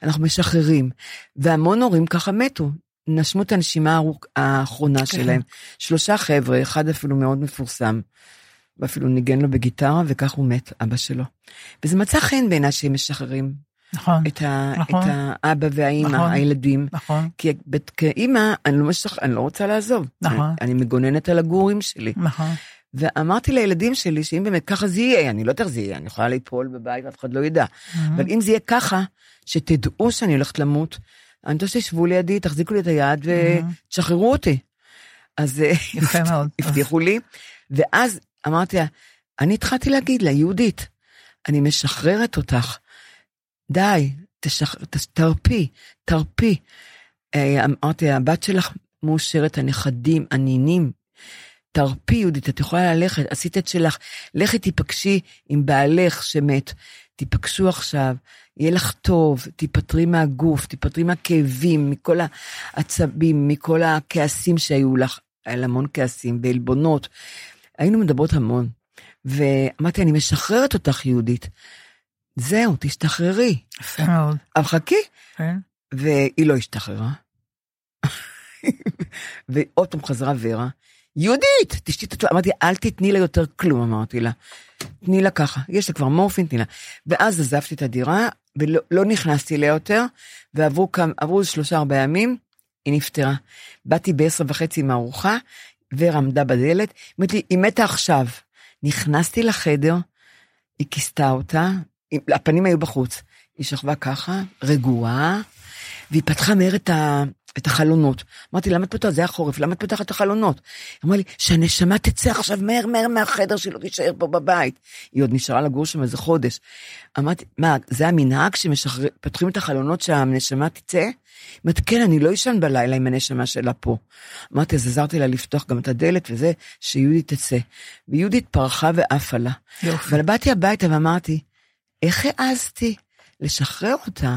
אנחנו משחררים. והמון הורים ככה מתו, נשמו את הנשימה האחרונה כן. שלהם. שלושה חבר'ה, אחד אפילו מאוד מפורסם. ואפילו ניגן לו בגיטרה, וכך הוא מת, אבא שלו. וזה מצא חן בעיניי שהם משחררים נכון, את, ה, נכון. את האבא והאימא, נכון. הילדים. נכון, כי כאימא, אני לא, משח... אני לא רוצה לעזוב. נכון. אני, אני מגוננת על הגורים שלי. נכון. ואמרתי לילדים שלי שאם באמת ככה זה יהיה, אני לא יודעת איך זה יהיה, אני יכולה ליפול בבית ואף אחד לא ידע. אבל אם זה יהיה ככה, שתדעו שאני הולכת למות, אני רוצה שתשבו לידי, תחזיקו לי את היד ותשחררו אותי. אז אה, יפה מאוד. הבטיחו לי, ואז אמרתי לה, אני התחלתי להגיד לה, יהודית, אני משחררת אותך. די, תשח... תרפי, תרפי. אה, אמרתי, הבת שלך מאושרת, הנכדים, הנינים. תרפי, יהודית, את יכולה ללכת, עשית את שלך. לכי תיפגשי עם בעלך שמת. תיפגשו עכשיו, יהיה לך טוב, תיפטרי מהגוף, תיפטרי מהכאבים, מכל העצבים, מכל הכעסים שהיו לך. היה לה המון כעסים ועלבונות. היינו מדברות המון. ואמרתי, אני משחררת אותך, יהודית. זהו, תשתחררי. יפה מאוד. אבל חכי. כן. והיא לא השתחררה. ועוד פעם חזרה ורה, יהודית, תשתי את. אמרתי, אל תתני לה יותר כלום, אמרתי לה. תני לה ככה, יש לה כבר מורפין, תני לה. ואז עזבתי את הדירה, ולא לא נכנסתי אליה יותר, ועברו כמה, עברו שלושה ארבעה ימים, היא נפטרה. באתי בעשר וחצי עם הארוחה, ורה עמדה בדלת, אמרתי לי, היא מתה עכשיו. נכנסתי לחדר, היא כיסתה אותה, הפנים היו בחוץ. היא שכבה ככה, רגועה, והיא פתחה מהר את, ה, את החלונות. אמרתי, למה את פותחת? זה היה חורף, למה את פותחת את החלונות? אמרה לי, שהנשמה תצא עכשיו מהר מהר מהחדר, לא תישאר פה בבית. היא עוד נשארה לגור שם איזה חודש. אמרתי, מה, זה המנהג שפותחים את החלונות שהנשמה תצא? היא אומרת, כן, אני לא אשן בלילה עם הנשמה שלה פה. אמרתי, אז עזרתי לה לפתוח גם את הדלת וזה, שיהודית תצא. ויהודית פרחה ועפה לה. יופי. אבל באתי הביתה ואמרתי, איך העזתי לשחרר אותה?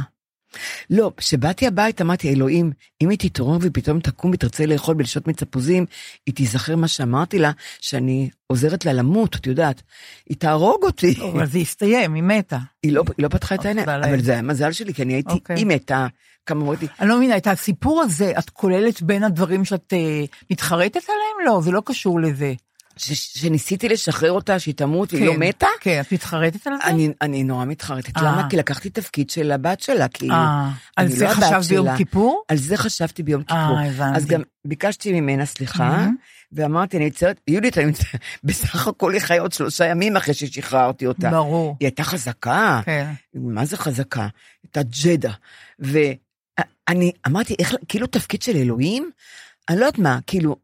לא, כשבאתי הביתה אמרתי, אלוהים, אם היא תתעורר ופתאום תקום ותרצה לאכול ולשתות מצפוזים, היא תיזכר מה שאמרתי לה, שאני עוזרת לה למות, את יודעת. היא תהרוג אותי. אבל זה הסתיים, היא מתה. היא לא, היא לא פתחה את העיניים, תודה לאל. אבל זה היה מזל שלי, כי אני הייתי, אוקיי. היא מתה, כמה אמרתי, אני לא מבינה, את הסיפור הזה, את כוללת בין הדברים שאת אה, מתחרטת עליהם? לא, זה לא קשור לזה. ש- שניסיתי לשחרר אותה, שהיא תמות והיא לא כן, מתה, כן, את מתחרטת על זה? אני, אני נורא מתחרטת. אה. למה? כי לקחתי תפקיד של הבת שלה, כאילו. אה, על זה לא חשבת ביום שלה. כיפור? על זה חשבתי ביום אה, כיפור. הבנתי. אז גם ביקשתי ממנה סליחה. ואמרתי, אני מצטערת, יהודית, אני מצטערת, בסך הכל היא חיה עוד שלושה ימים אחרי ששחררתי אותה. ברור. היא הייתה חזקה, כן. מה זה חזקה? הייתה ג'דה. ואני אמרתי, איך, כאילו תפקיד של אלוהים? אני לא יודעת מה, כאילו,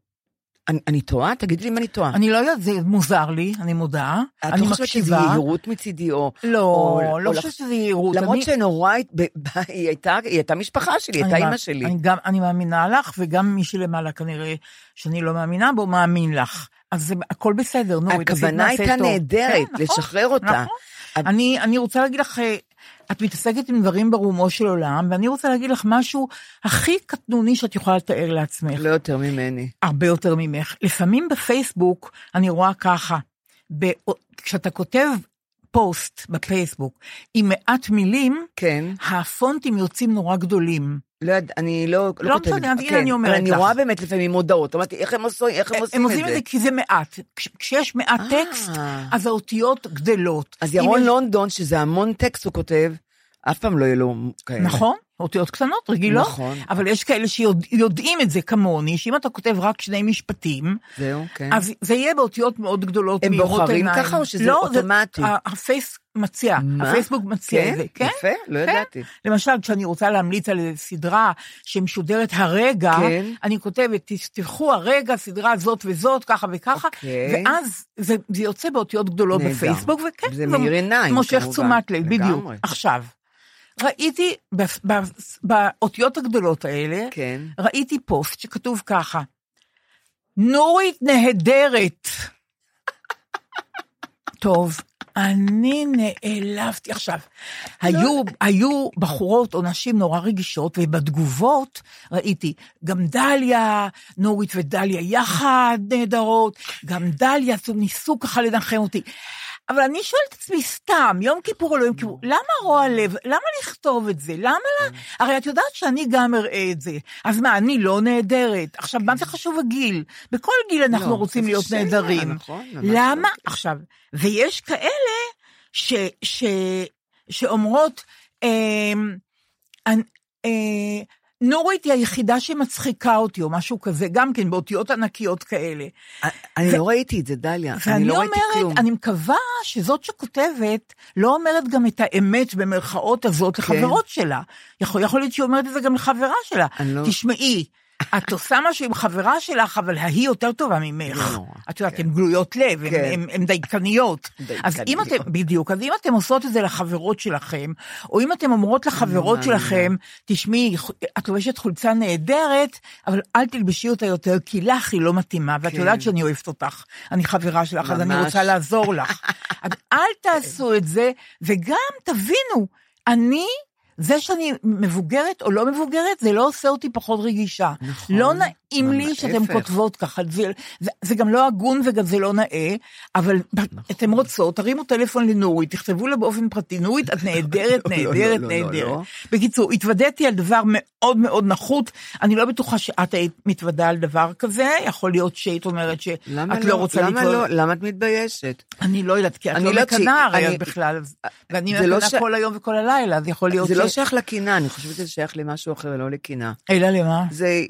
אני, אני טועה? תגידי לי אם אני טועה. אני לא יודעת, זה מוזר לי, אני מודה. את אני לא חושבת שזה. יהירות מצידי, או... לא, או- לא חושבת שזה יהירות. למרות אני- שנורא, ב- ב- היא הייתה, היא הייתה משפחה שלי, היא הייתה מא- אימא שלי. אני גם, אני מאמינה לך, וגם מי שלמעלה כנראה שאני לא מאמינה בו, מאמין לך. אז זה, הכל בסדר, נו, הכוונה הייתה. נהדרת, כן, נכון, לשחרר אותה. נכון. אני, אני רוצה להגיד לך, אה, את מתעסקת עם דברים ברומו של עולם, ואני רוצה להגיד לך משהו הכי קטנוני שאת יכולה לתאר לעצמך. לא יותר ממני. הרבה יותר ממך. לפעמים בפייסבוק אני רואה ככה, ב- כשאתה כותב פוסט בפייסבוק עם מעט מילים, כן. הפונטים יוצאים נורא גדולים. לא יודע, אני לא, לא כותבת. משנה, הנה כן, אני אומרת אבל אני לך. רואה באמת לפעמים מודעות, אמרתי, איך הם עושים, איך הם עושים הם את עושים את זה כי זה מעט. כש- כשיש מעט אה. טקסט, אז האותיות גדלות. אז ירון לונדון, שזה המון טקסט הוא כותב, אף פעם לא יהיה לו כאלה. נכון, אותיות קטנות, רגילות. נכון. אבל יש כאלה שיודעים את זה כמוני, שאם אתה כותב רק שני משפטים, זהו, כן. אז זה יהיה באותיות מאוד גדולות, הם בוחרים עיניים. ככה או שזה לא, אוטומטי? ה- הפייס מציע, מה? הפייסבוק מציע כן? את זה, כן? יפה, לא כן. ידעתי. למשל, כשאני רוצה להמליץ על סדרה שמשודרת הרגע, כן. אני כותבת, תפתחו הרגע, סדרה זאת וזאת, ככה וככה, אוקיי. ואז זה, זה יוצא באותיות גדולות נהדר. בפייסבוק, וכן, זה מאיר עיניים, מושך כמובן. תשומת לב, בדיוק. עכשיו, ראיתי באותיות הגדולות האלה, כן. ראיתי פוסט שכתוב ככה, נורית נהדרת. טוב, אני נעלבתי עכשיו. היו, היו בחורות או נשים נורא רגישות, ובתגובות ראיתי גם דליה, נורית ודליה יחד נהדרות, גם דליה, ניסו ככה לנחם אותי. אבל אני שואלת את עצמי סתם, יום כיפור או לא יום כיפור, למה רוע לב? למה לכתוב את זה? למה לא? הרי את יודעת שאני גם אראה את זה. אז מה, אני לא נהדרת? עכשיו, מה זה חשוב הגיל? בכל גיל אנחנו לא, רוצים להיות שאלה, נהדרים. נכון, ממש למה? לא. עכשיו, ויש כאלה ש, ש, שאומרות, אה, אה, נורית היא היחידה שמצחיקה אותי, או משהו כזה, גם כן באותיות ענקיות כאלה. אני לא ראיתי את זה, דליה. אני ואני לא ראיתי כלום. אומרת, אני מקווה שזאת שכותבת לא אומרת גם את האמת במרכאות הזאת לחברות שלה. יכול, יכול להיות שהיא אומרת את זה גם לחברה שלה. לא- תשמעי, את עושה משהו עם חברה שלך, אבל ההיא יותר טובה ממך. לא את יודעת, כן. הן גלויות לב, הן- כן. דייקניות. אז אם. אתם, בדיוק, אז אם אתם עושות את זה לחברות שלכם, או אם אתם אומרות לחברות שלכם, תשמעי, את לובשת חולצה נהדרת, אבל אל תלבשי אותה יותר, כי לך היא לא מתאימה, ואת כן. יודעת שאני אוהבת אותך, אני חברה שלך, אז אני. רוצה לעזור לך. אז אל תעשו את זה, וגם תבינו, אני... זה שאני מבוגרת או לא מבוגרת, זה לא עושה אותי פחות רגישה. נכון. לא נעים לי ממש, שאתן ההפך. כותבות ככה, זה, זה, זה גם לא הגון וגם זה לא נאה, אבל נכון. אתן רוצות, תרימו טלפון לנורית, תכתבו לה באופן פרטי, נורית, את נהדרת, לא, לא, נהדרת, לא, לא, נהדרת. לא. בקיצור, התוודעתי על דבר מאוד מאוד נחות, אני לא בטוחה שאת היית מתוודה על דבר כזה, יכול להיות שהיית אומרת שאת למה לא רוצה למה להתוודע. לא? למה את מתביישת? אני לא יודעת, כי את לא לא מקנאה הרי אני- בכלל, אז- ואני זה לא מקנאה ש- כל היום וכל הלילה, אז יכול להיות זה ש... לא שייך לקנאה, אני חושבת שזה שייך למשהו אחר, לא לקנאה. אלא למה? זה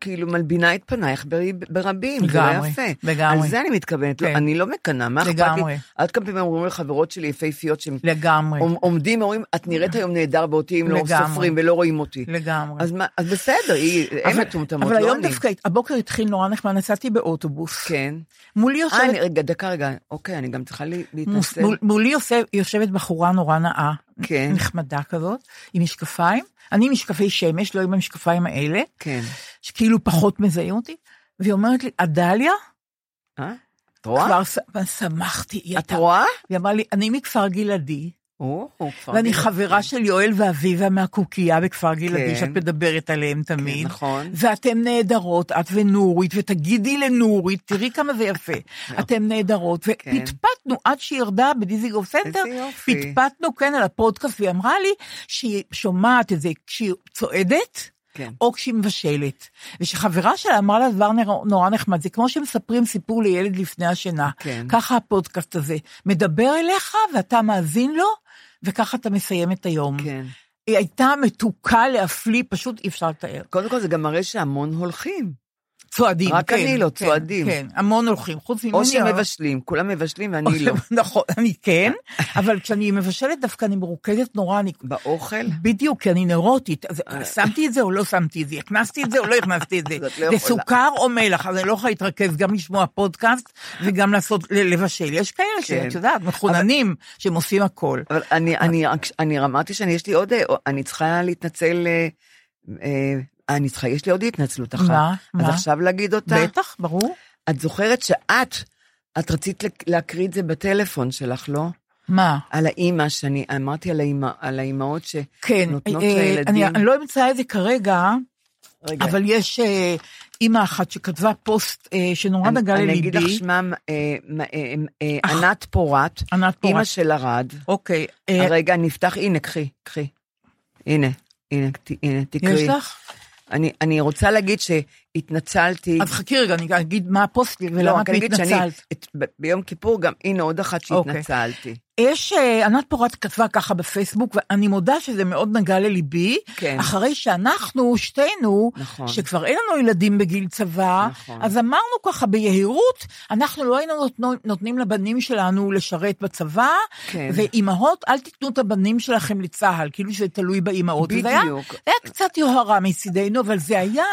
כאילו מלבינה את פנייך בר- ברבים, זה לגמרי, לא יפה. לגמרי. על זה אני מתכוונת, לא, כן. אני לא מקנאה, מה אכפת לי? עד כמה פעמים אומרים לחברות שלי יפהפיות שהם לגמרי, עומ- עומדים, אומרים, את נראית היום נהדר באותי אם לא לגמרי. סופרים ולא רואים אותי. לגמרי. אז מה- אז בסדר, היא- הם אבל- מטומטמות, אבל לא היום אני. דווקא, הבוקר התחיל נורא נחמד, נסעתי באוטובוס. כן. מולי אה, יושבת, רגע, דקה, רגע. אוקיי, אני גם צריכה להתנצל. מול- מולי יושב- יושבת בחורה נורא נאה, כן. נחמדה כזאת, עם משקפיים, אני משקפי שמש, לא עם המשקפיים האלה, כן. שכאילו פחות מזהים אותי, והיא אומרת לי, עדליה? אה? את רואה? כבר שמחתי, היא את הייתה, רואה? היא אמרה לי, אני מכפר גלעדי, ואני. חברה של יואל ואביבה מהקוקייה בכפר גלעדי, כן. שאת מדברת עליהם כן, תמיד. נכון. ואתן נהדרות, את ונורית, ותגידי לנורית, תראי כמה זה יפה. אתן נהדרות, כן. ופטפטנו עד שהיא ירדה בדיזנגוף סנטר. פטפטנו כן על הפודקאסט, והיא אמרה לי שהיא שומעת את זה כשהיא צועדת. כן. או כשהיא מבשלת. ושחברה שלה אמרה לה דבר נורא נחמד, זה כמו שמספרים סיפור לילד לפני השינה. כן. ככה הפודקאסט הזה. מדבר אליך ואתה מאזין לו, וככה אתה מסיים את היום. כן. היא הייתה מתוקה להפליא, פשוט אי אפשר לתאר. קודם כל זה גם מראה שהמון הולכים. צועדים, רק כן. אני לא, כן, צועדים. כן, המון הולכים, חוץ ממני. או שהם מבשלים, כולם מבשלים ואני לא. נכון, אני כן, אבל כשאני מבשלת דווקא אני מרוכזת נורא, אני... באוכל? בדיוק, כי אני נוירוטית, אז שמתי את זה או לא שמתי את זה, הכנסתי את זה או לא הכנסתי את זה, לא זה. סוכר או מלח, אז אני לא יכולה להתרכז גם לשמוע פודקאסט וגם לעשות, לבשל. יש כאלה כן. שאת יודעת, מחוננים, שהם עושים הכל. אבל אני, אני, אני אמרתי שאני, יש לי עוד, אה, אני צריכה להתנצל, אה, אה, אני צריכה, יש לי עוד התנצלות אחת. מה? אז מה? עכשיו להגיד אותה? בטח, ברור. את זוכרת שאת, את רצית להקריא את זה בטלפון שלך, לא? מה? על האימא, שאני אמרתי על, האימא, על האימהות כן, שנותנות אה, לילדים. אני, אני לא אמצא את זה כרגע, רגע, אבל יש אה, אימא אחת שכתבה פוסט אה, שנורא אני, נגע אני לליבי. אגיד לך שמם, אה, אה, אה, אה, ענת פורת, ענת אימא פורט. של ארד. אוקיי. אה, רגע, נפתח, הנה, קחי, קחי. הנה, הנה, הנה, תקראי. יש לך? אני, אני רוצה להגיד שהתנצלתי. אז חכי רגע, אני אגיד מה הפוסט לא, ולמה את התנצלת. ביום כיפור גם, הנה עוד אחת אוקיי. שהתנצלתי. יש, אה, ענת פורט כתבה ככה בפייסבוק, ואני מודה שזה מאוד נגע לליבי, כן. אחרי שאנחנו, שתינו, נכון. שכבר אין לנו ילדים בגיל צבא, נכון. אז אמרנו ככה ביהירות, אנחנו לא היינו נותנו, נותנים לבנים שלנו לשרת בצבא, כן. ואימהות, אל תיתנו את הבנים שלכם לצה"ל, כאילו שזה תלוי באימהות. היה- בדיוק. זה היה קצת יוהרה מצידנו, אבל זה היה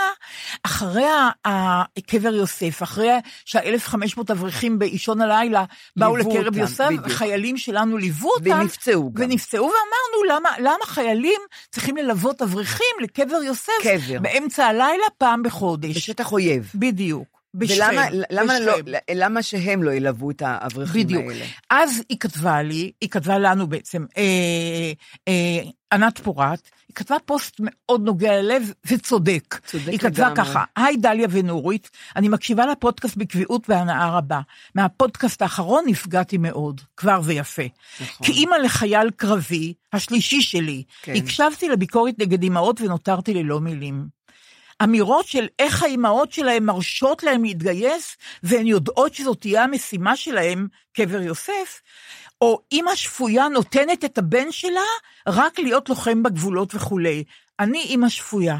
אחרי ה- קבר יוסף, אחרי שה-1500 אברכים באישון הלילה באו לקרב אותם, יוסף, בדיוק. חיילים שלנו ליוו אותם. ונפצעו גם. ונפצעו, ואמרנו, למה, למה חיילים צריכים ללוות אברכים לקבר יוסף קבר. באמצע הלילה פעם בחודש? בשטח אויב. בדיוק. בשכם. ולמה למה לא, בשכם. למה שהם לא ילוו את האברכים בדיוק. האלה? אז היא כתבה לי, היא כתבה לנו בעצם, אה, אה, ענת פורת, היא כתבה פוסט מאוד נוגע ללב וצודק. צודק היא כתבה לגמרי. ככה, היי דליה ונורית, אני מקשיבה לפודקאסט בקביעות והנאה רבה. מהפודקאסט האחרון נפגעתי מאוד, כבר ויפה. נכון. כאימא לחייל קרבי, השלישי שלי, כן. הקשבתי לביקורת נגד אמהות ונותרתי ללא מילים. אמירות של איך האימהות שלהם מרשות להם להתגייס, והן יודעות שזאת תהיה המשימה שלהם, קבר יוסף, או אימא שפויה נותנת את הבן שלה רק להיות לוחם בגבולות וכולי. אני אימא שפויה.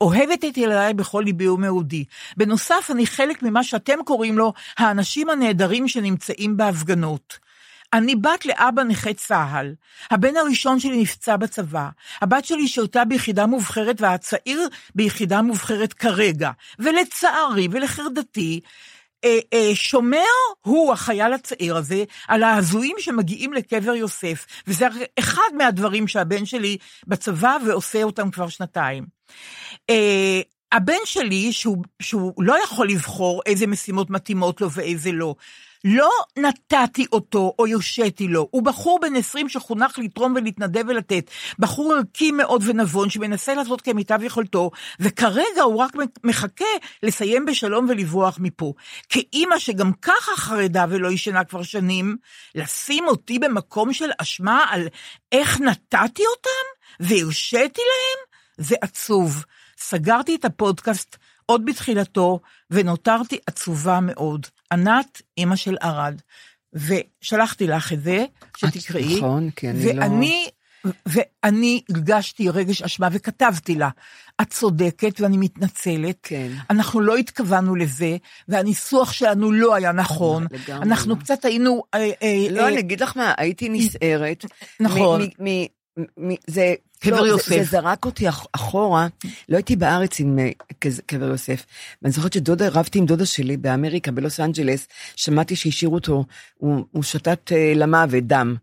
אוהבת את ילדיי בכל ליבי ומאודי. בנוסף, אני חלק ממה שאתם קוראים לו האנשים הנהדרים שנמצאים בהפגנות. אני בת לאבא נכה צה"ל. הבן הראשון שלי נפצע בצבא. הבת שלי שירתה ביחידה מובחרת והצעיר ביחידה מובחרת כרגע. ולצערי ולחרדתי, אה, אה, שומר הוא, החייל הצעיר הזה, על ההזויים שמגיעים לקבר יוסף. וזה אחד מהדברים שהבן שלי בצבא ועושה אותם כבר שנתיים. אה, הבן שלי, שהוא, שהוא לא יכול לבחור איזה משימות מתאימות לו ואיזה לא, לא נתתי אותו או הרשיתי לו, הוא בחור בן 20 שחונך לתרום ולהתנדב ולתת, בחור ערכי מאוד ונבון שמנסה לעשות כמיטב יכולתו, וכרגע הוא רק מחכה לסיים בשלום ולברוח מפה. כאימא שגם ככה חרדה ולא ישנה כבר שנים, לשים אותי במקום של אשמה על איך נתתי אותם והרשיתי להם, זה עצוב. סגרתי את הפודקאסט עוד בתחילתו, ונותרתי עצובה מאוד. ענת, אימא של ערד. ושלחתי לך את זה, שתקראי. נכון, כי אני לא... ואני, ואני הרגשתי רגש אשמה וכתבתי לה, את צודקת ואני מתנצלת. כן. אנחנו לא התכוונו לזה, והניסוח שלנו לא היה נכון. לגמרי. אנחנו קצת היינו... אה, אה, לא, אה, אני אגיד לך מה, הייתי נסערת. נכון. מ- מ- מ- זה... קבר לא, יוסף. זה, זה זרק אותי אח- אחורה, לא הייתי בארץ עם אה, קבר יוסף. ואני זוכרת שדודה, רבתי עם דודה שלי באמריקה, בלוס אנג'לס, שמעתי שהשאירו אותו, הוא, הוא שתת אה, למוות, דם.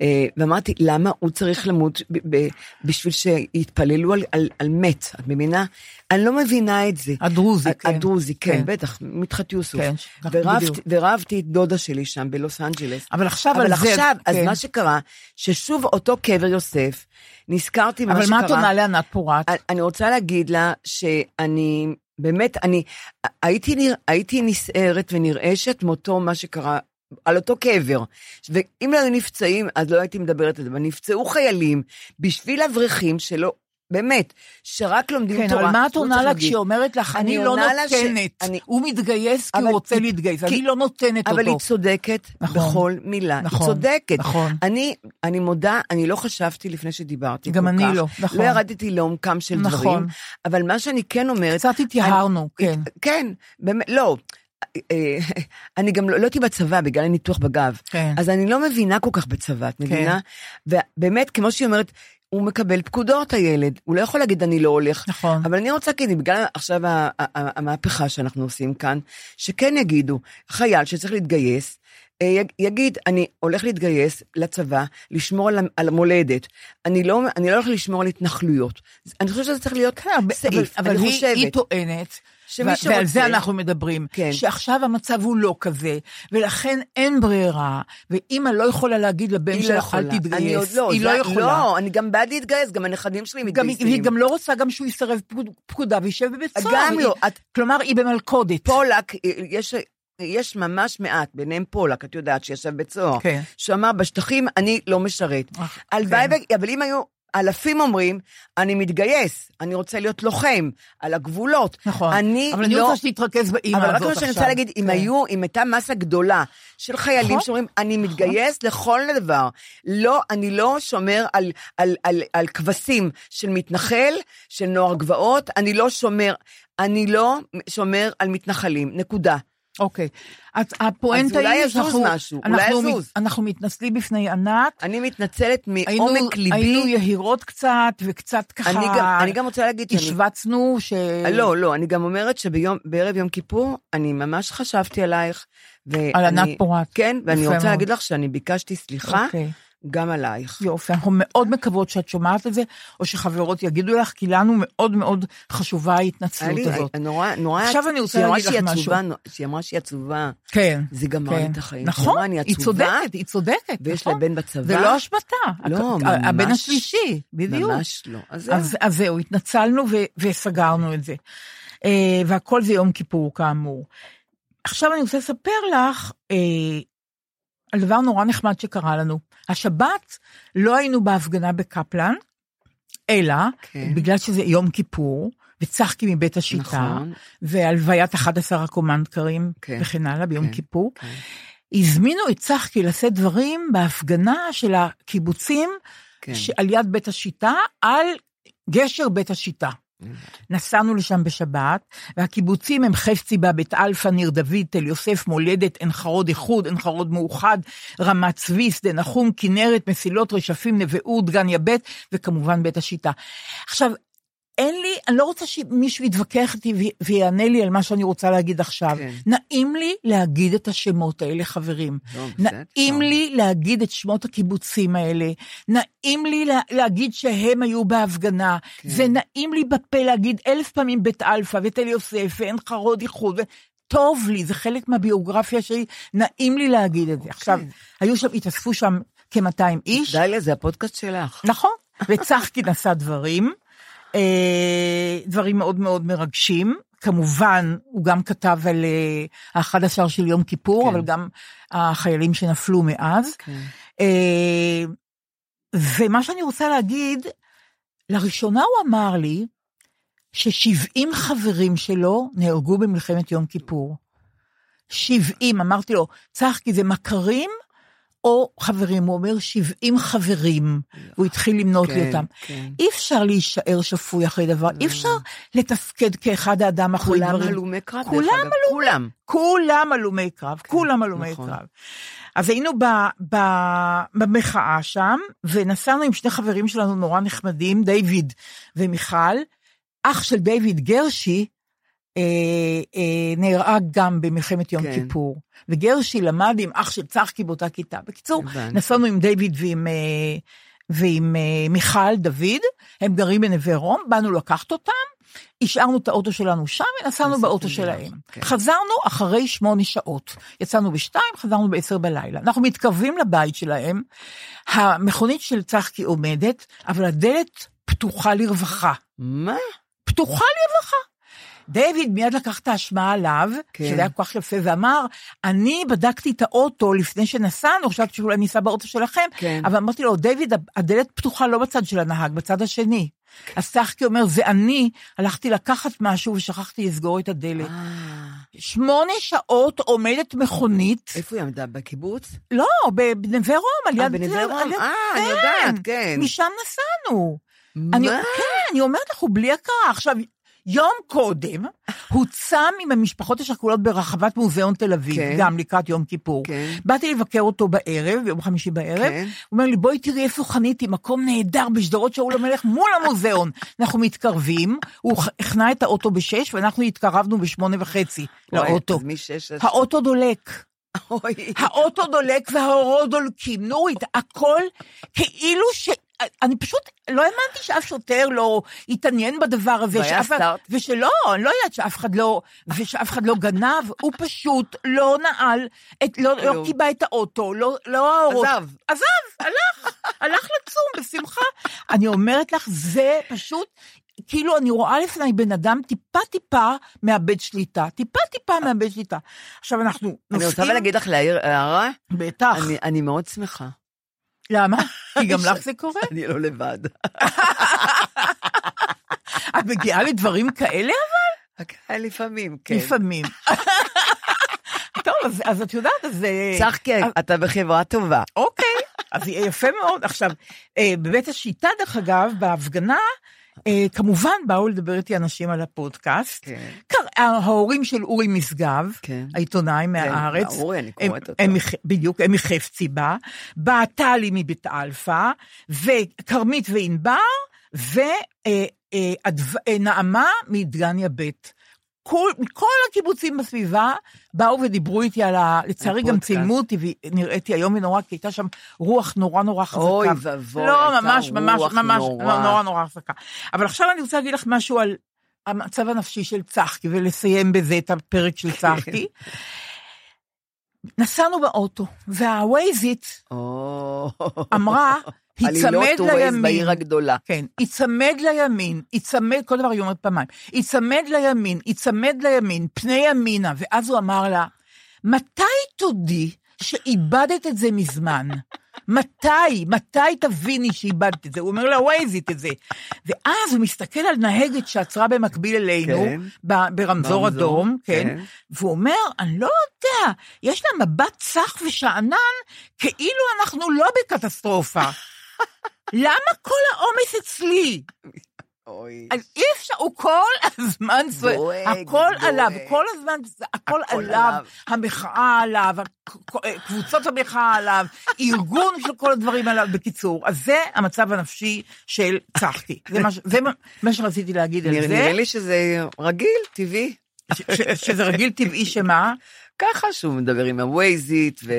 אה, ואמרתי, למה הוא צריך למות ב- ב- בשביל שיתפללו על, על, על מת, את מבינה? אני לא מבינה את זה. הדרוזי, ה- כן. הדרוזי, כן, כן. בטח, מדחת יוסוף. כן, ורבתי, בדיוק. ורבתי את דודה שלי שם בלוס אנג'לס. אבל עכשיו אבל על זה... עכשיו, אז כן. מה שקרה, ששוב אותו קבר יוסף, נזכרתי במה אבל שקרה. מה את עונה לענת פורת? אני רוצה להגיד לה שאני, באמת, אני הייתי, נרא- הייתי נסערת ונרעשת מאותו מה שקרה. על אותו קבר. ואם לא היו נפצעים, אז לא הייתי מדברת על זה, אבל נפצעו חיילים בשביל אברכים שלא, באמת, שרק לומדים כן, תורה. אבל מה את הוא עונה לה. כשהיא אומרת לך, אני אני לא לה ש- נותנת, אני- הוא מתגייס כי אבל הוא רוצה להתגייס, כי- אני לא נותנת אבל אותו. היא צודקת נכון. בכל מילה, נכון, היא צודקת. נכון. אני, אני מודה, אני לא חשבתי לפני שדיברתי גם כל אני כך. לא, נכון. לא ירדתי לעומקם של נכון. דברים, אבל מה שאני כן אומרת... קצת התייהרנו, אני- כן. כן, באמת, לא. אה, אני גם לא לא הייתי בצבא בגלל הניתוח בגב. כן. אז אני לא מבינה כל כך בצבא, את מבינה? ובאמת, כמו שהיא אומרת, הוא מקבל פקודות, הילד. הוא לא יכול להגיד, אני לא הולך. נכון. אבל אני רוצה להגיד, בגלל עכשיו המהפכה שאנחנו עושים כאן, שכן יגידו, חייל שצריך להתגייס, אה, יג- יגיד, אני הולך להתגייס לצבא, לשמור על, על המולדת. אני לא, אני לא הולך לשמור על התנחלויות. אני חושבת שזה צריך להיות כן, אבל- סעיף. אבל אני היא, חושבת. היא טוענת, שמי שרוצה- ועל זה אנחנו מדברים, כן. שעכשיו המצב הוא לא כזה, ולכן אין ברירה, ואימא לא יכולה להגיד לבן היא לא אל יכולה. אני עוד תתגייס, לא, היא זה- לא יכולה. לא, אני גם בעד להתגייס, גם הנכדים שלי מתגייסים. היא גם לא רוצה גם שהוא יסרב פקוד- פקודה וישב בבית סוהר. גם היא- לא. את- כלומר, היא במלכודת. פולק, יש, יש ממש מעט, ביניהם פולק, את יודעת, שישב בית סוהר. כן. שאמר, בשטחים אני לא משרת. הלוואי, כן. אבל אם היו... אלפים אומרים, אני מתגייס, אני רוצה להיות לוחם, על הגבולות. נכון. אני אבל אני לא... רוצה שתתרכז באימא הזאת אבל עכשיו. רק מה שאני רוצה להגיד, אם כן. היו, אם הייתה מסה גדולה של חיילים נכון. שאומרים, אני מתגייס לכל דבר. לא, אני לא שומר על, על, על, על כבשים של מתנחל, של נוער גבעות, אני לא שומר, אני לא שומר על מתנחלים, נקודה. אוקיי. אז הפואנטה אז אולי היא יזוז. משהו, אולי אנחנו יזוז. מת- אנחנו מתנצלים בפני ענת. אני מתנצלת היינו, מעומק ליבי. היינו יהירות קצת, וקצת ככה... אני גם, אני גם רוצה להגיד שאני... השווצנו ש... לא, לא, אני גם אומרת שבערב יום כיפור, אני ממש חשבתי עלייך. ואני- על ענת פורת. כן, ואני רוצה מאוד. להגיד לך שאני ביקשתי סליחה, אוקיי. גם עלייך. יופי, אנחנו מאוד מקוות שאת שומעת את זה, או שחברות יגידו לך, כי לנו מאוד מאוד חשובה ההתנצלות לי- הזאת. נורא, נורא, עכשיו אני רוצה להגיד לך משהו. עצובה, שהיא אמרה שהיא עצובה, כן. זה גמר לי את החיים. נכון, היא צודקת, היא צודקת. ויש לה נכון. בן בצבא. זה לא אשמתה. לא, ממש. הבן השלישי, בדיוק. ממש לא. אז. אז, אז זהו, התנצלנו ו- וסגרנו את זה. אה, והכל זה יום כיפור, כאמור. עכשיו אני רוצה לספר לך אה, על דבר נורא נחמד שקרה לנו. השבת לא היינו בהפגנה בקפלן, אלא כן. בגלל שזה יום כיפור, וצחקי מבית השיטה, נכון. והלוויית 11 הקומנדקרים כן, וכן הלאה ביום כן, כיפור, כן. הזמינו את צחקי לשאת דברים בהפגנה של הקיבוצים כן. שעל יד בית השיטה, על גשר בית השיטה. נסענו לשם בשבת, והקיבוצים הם חפציבה, בית אלפא, ניר דוד, תל יוסף, מולדת, עין חרוד איחוד, עין חרוד מאוחד, רמת צבי, שדה נחום, כנרת, מסילות, רשפים, נווה אור, דגניה ב', וכמובן בית השיטה. עכשיו, אין לי, אני לא רוצה שמישהו יתווכח איתי וי- ויענה לי על מה שאני רוצה להגיד עכשיו. כן. נעים לי להגיד את השמות האלה, חברים. לא. נעים לי להגיד את שמות הקיבוצים האלה, נעים לי לה, להגיד שהם היו בהפגנה, כן. זה נעים לי בפה להגיד אלף פעמים בית אלפא ותל יוסף ועין חרוד איחוד. טוב לי, זה חלק מהביוגרפיה שלי, נעים לי להגיד את זה. עכשיו, היו שם, התאספו שם כ-200 איש, דליה, זה הפודקאסט שלך. נכון, וצחקי נשא דברים, דברים מאוד מאוד מרגשים. כמובן, הוא גם כתב על ה-11 של יום כיפור, כן. אבל גם החיילים שנפלו מאז. כן. אה, ומה שאני רוצה להגיד, לראשונה הוא אמר לי ש-70 חברים שלו נהרגו במלחמת יום כיפור. 70, אמרתי לו, צחקי, זה מכרים או חברים? הוא אומר 70 חברים. הוא התחיל למנות לי כן, אותם. כן. אי אפשר להישאר שפוי אחרי דבר, אי אפשר לתפקד כאחד האדם אחרי כולם דברים. הלומי קרב, כולם אגב. כולם. כולם הלומי קרב, כולם הלומי נכון. קרב. אז היינו ב, ב, במחאה שם, ונסענו עם שני חברים שלנו נורא נחמדים, דיוויד ומיכל. אח של דיוויד גרשי אה, אה, נהרג גם במלחמת יום כן. כיפור. וגרשי למד עם אח של צחקי באותה כיתה. בקיצור, הבנתי. נסענו עם דיוויד ועם, אה, ועם אה, מיכל דוד, הם גרים בנווה רום, באנו לקחת אותם, השארנו את האוטו שלנו שם ונסענו באוטו שלהם. כן. חזרנו אחרי שמונה שעות. יצאנו בשתיים, חזרנו בעשר בלילה. אנחנו מתקרבים לבית שלהם, המכונית של צחקי עומדת, אבל הדלת פתוחה לרווחה. מה? פתוחה לרווחה. דיוויד מיד לקח את האשמה עליו, כן. שזה היה כל כך יפה, ואמר, אני בדקתי את האוטו לפני שנסענו, חשבתי שאולי ניסע באוטו שלכם, כן. אבל אמרתי לו, דיוויד, הדלת פתוחה לא בצד של הנהג, בצד השני. אז צחקי אומר, זה אני, הלכתי לקחת משהו ושכחתי לסגור את הדלת. אה, שמונה שעות עומדת מכונית, איפה היא עמדה? בקיבוץ? לא, בנווה רום, על יד... אה, בנווה רום? יד- אה, אני כן, יודעת, כן. משם נסענו. אני, מה? כן, אני אומרת לך, הוא בלי הכרה. עכשיו, יום קודם, הוא צם עם המשפחות השכולות ברחבת מוזיאון תל אביב, כן. גם לקראת יום כיפור. כן. באתי לבקר אותו בערב, ביום חמישי בערב, כן. הוא אומר לי, בואי תראי איפה חניתי, מקום נהדר בשדרות שאול המלך מול המוזיאון. אנחנו מתקרבים, הוא החנה את האוטו בשש, ואנחנו התקרבנו בשמונה וחצי לאוטו. האוטו דולק. האוטו דולק והאורות דולקים. נורית, הכל כאילו ש... אני פשוט לא האמנתי שאף שוטר לא התעניין בדבר הזה. שאף אחד- סטארט. ושלא, אני לא יודעת שאף אחד לא, ושאף אחד לא גנב, הוא פשוט לא נעל, את, לא, לא. קיבע את האוטו, לא, לא האורות. עזב. עזב, הלך, הלך לצום בשמחה. אני אומרת לך, זה פשוט, כאילו אני רואה לפני בן אדם טיפה טיפה מאבד שליטה, טיפה טיפה מאבד שליטה. עכשיו אנחנו אני נוסעים, רוצה אבל להגיד לך להעיר הערה, בטח, אני- אני מאוד שמחה. למה? כי גם לך זה קורה? אני לא לבד. את מגיעה לדברים כאלה? הקהל לפעמים, כן. לפעמים. טוב, אז, אז את יודעת, אז... אה, צחקי, אתה בחברה טובה. אוקיי, אז יפה מאוד. עכשיו, אה, בבית השיטה, דרך אגב, בהפגנה, כמובן באו לדבר איתי אנשים על הפודקאסט. כן. קר- ההורים של אורי משגב, כן. העיתונאי מהארץ. אורי, אני הם- קוראת אותו. הם בדיוק, הם מחפציבה, באה טלי מבית אלפא, וכרמית וענבר, ונעמה מדגניה ב'. מכול, מכל הקיבוצים בסביבה, באו ודיברו איתי על ה... לצערי גם. צילמו אותי ונראיתי איום ונורא, כי הייתה שם רוח נורא נורא חזקה. אוי ואבוי, לא, הייתה ממש, ממש, רוח ממש, נורא. לא, נורא נורא חזקה. אבל עכשיו אני רוצה להגיד לך משהו על המצב הנפשי של צחקי, ולסיים בזה את הפרק של צחקי. נסענו באוטו, והווייזית אמרה, עלילות לימין. בעיר הגדולה. כן, היצמד לימין, היצמד, כל דבר היא אומרת פעמיים, היצמד לימין, היצמד לימין, פני ימינה, ואז הוא אמר לה, מתי תודי שאיבדת את זה מזמן? מתי, מתי תביני שאיבדת את זה? הוא אומר לה, ווייזית את זה. ואז הוא מסתכל על נהגת שעצרה במקביל אלינו, כן. ב- ברמזור, אדום, כן, כן. והוא אומר, אני לא יודע, יש לה מבט צח ושאנן, כאילו אנחנו לא בקטסטרופה. למה כל העומס אצלי? אוי. אז אי אפשר, הוא כל הזמן דואג, הכל דואג. עליו, כל הזמן, הכל הכל עליו, עליו. המחאה עליו, קבוצות המחאה עליו, ארגון של כל הדברים עליו, בקיצור. אז זה המצב הנפשי של צחקי. זה מה זה מה- שרציתי להגיד על זה, נראה לי שזה רגיל, טבעי. ש- שזה רגיל טבעי שמה? ככה שהוא מדבר עם הווייזית, ו-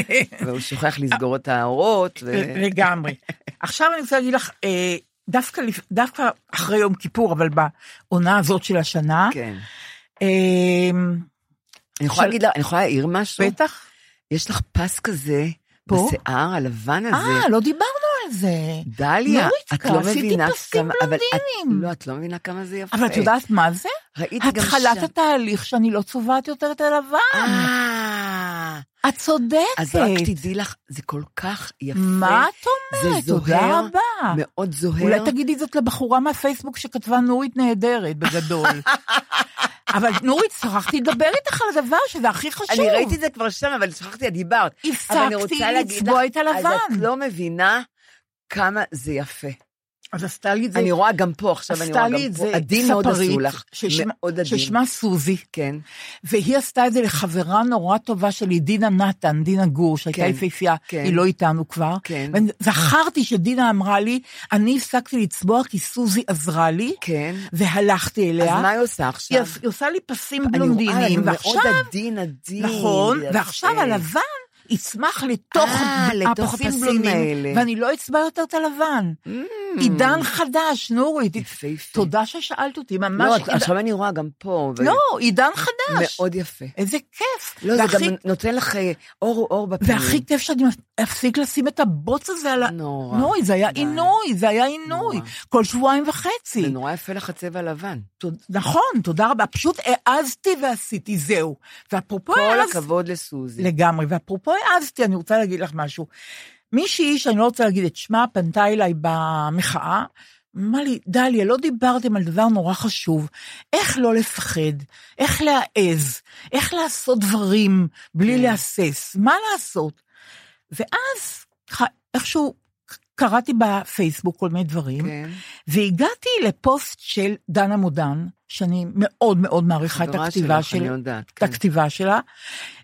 והוא שוכח לסגור את האורות. ו- לגמרי. עכשיו אני רוצה להגיד לך, אה, דווקא דווקא אחרי יום כיפור, אבל בעונה הזאת של השנה, כן. אה, אני יכולה להגיד לך, אני יכולה להעיר משהו? בטח. יש לך פס כזה, פה? בשיער הלבן הזה. אה, לא דיברנו על זה. דליה, את לא עשיתי מבינה פסים כמה... אבל את- בלונדינים. לא, את לא מבינה כמה זה יפה. אבל את יודעת מה זה? ראיתי גם התחלת שם. התהליך שאני לא צובעת יותר את הלבן. אה, את צודקת. אז רק תדעי לך, זה כל כך יפה. מה את אומרת? זה זוהר, תודה רבה. מאוד זוהר. אולי תגידי זאת לבחורה מהפייסבוק שכתבה נורית נהדרת, בגדול. אבל נורית, שכחתי לדבר איתך על הדבר שזה הכי חשוב. אני ראיתי את זה כבר שם, אבל שכחתי, את דיברת. הפסקתי לצבוע את הלבן. אז את לא מבינה כמה זה יפה. אז עשתה לי את זה, אני רואה גם פה, עכשיו אני רואה גם פה. עדין מאוד עשו ספרית, לך. ששמה- מאוד עדין. ששמה סוזי, כן. והיא עשתה את זה לחברה נורא טובה שלי, דינה נתן, דינה גור, שהייתה כן, יפהפייה, כן. היא לא איתנו כבר. כן. וזכרתי שדינה אמרה לי, אני הפסקתי לצבוע כי סוזי עזרה לי, כן. והלכתי אליה. אז מה היא עושה עכשיו? היא עושה לי פסים אני רואה, אני בלונדינים, מאוד ועכשיו, עדין, עדין. נכון. ועכשיו הלבן יצמח לתוך אה, הפסים בלונדינים, האלה. ואני לא אצבע יותר את הלבן. Mm. עידן חדש, נורית. יפהפה. תודה ששאלת אותי, לא, ממש. את- עכשיו אני רואה גם פה. לא, עידן חדש. מאוד יפה. איזה כיף. לא, זה גם נותן לך אה, אור אור בפנים. והכי כיף שאני אפסיק לשים את הבוץ הזה על ה... נורא. נוי, זה היה. עינוי, זה היה עינוי. כל שבועיים וחצי. זה נורא יפה לך הצבע לבן. תוד- נכון, תודה רבה. פשוט העזתי ועשיתי, זהו. ואפרופו כל העז... הכבוד לסוזי. לגמרי. ואפרופו העזתי, אני רוצה להגיד לך משהו. מישהי, שאני לא רוצה להגיד את שמה, פנתה אליי במחאה, אמרה לי, דליה, לא דיברתם על דבר נורא חשוב. איך לא לפחד? איך להעז? איך לעשות דברים בלי כן. להסס? מה לעשות? ואז, איכשהו קראתי בפייסבוק כל מיני דברים, כן. והגעתי לפוסט של דנה מודן, שאני מאוד מאוד מעריכה את הכתיבה שלך, של... יודעת. את כן. הכתיבה שלה.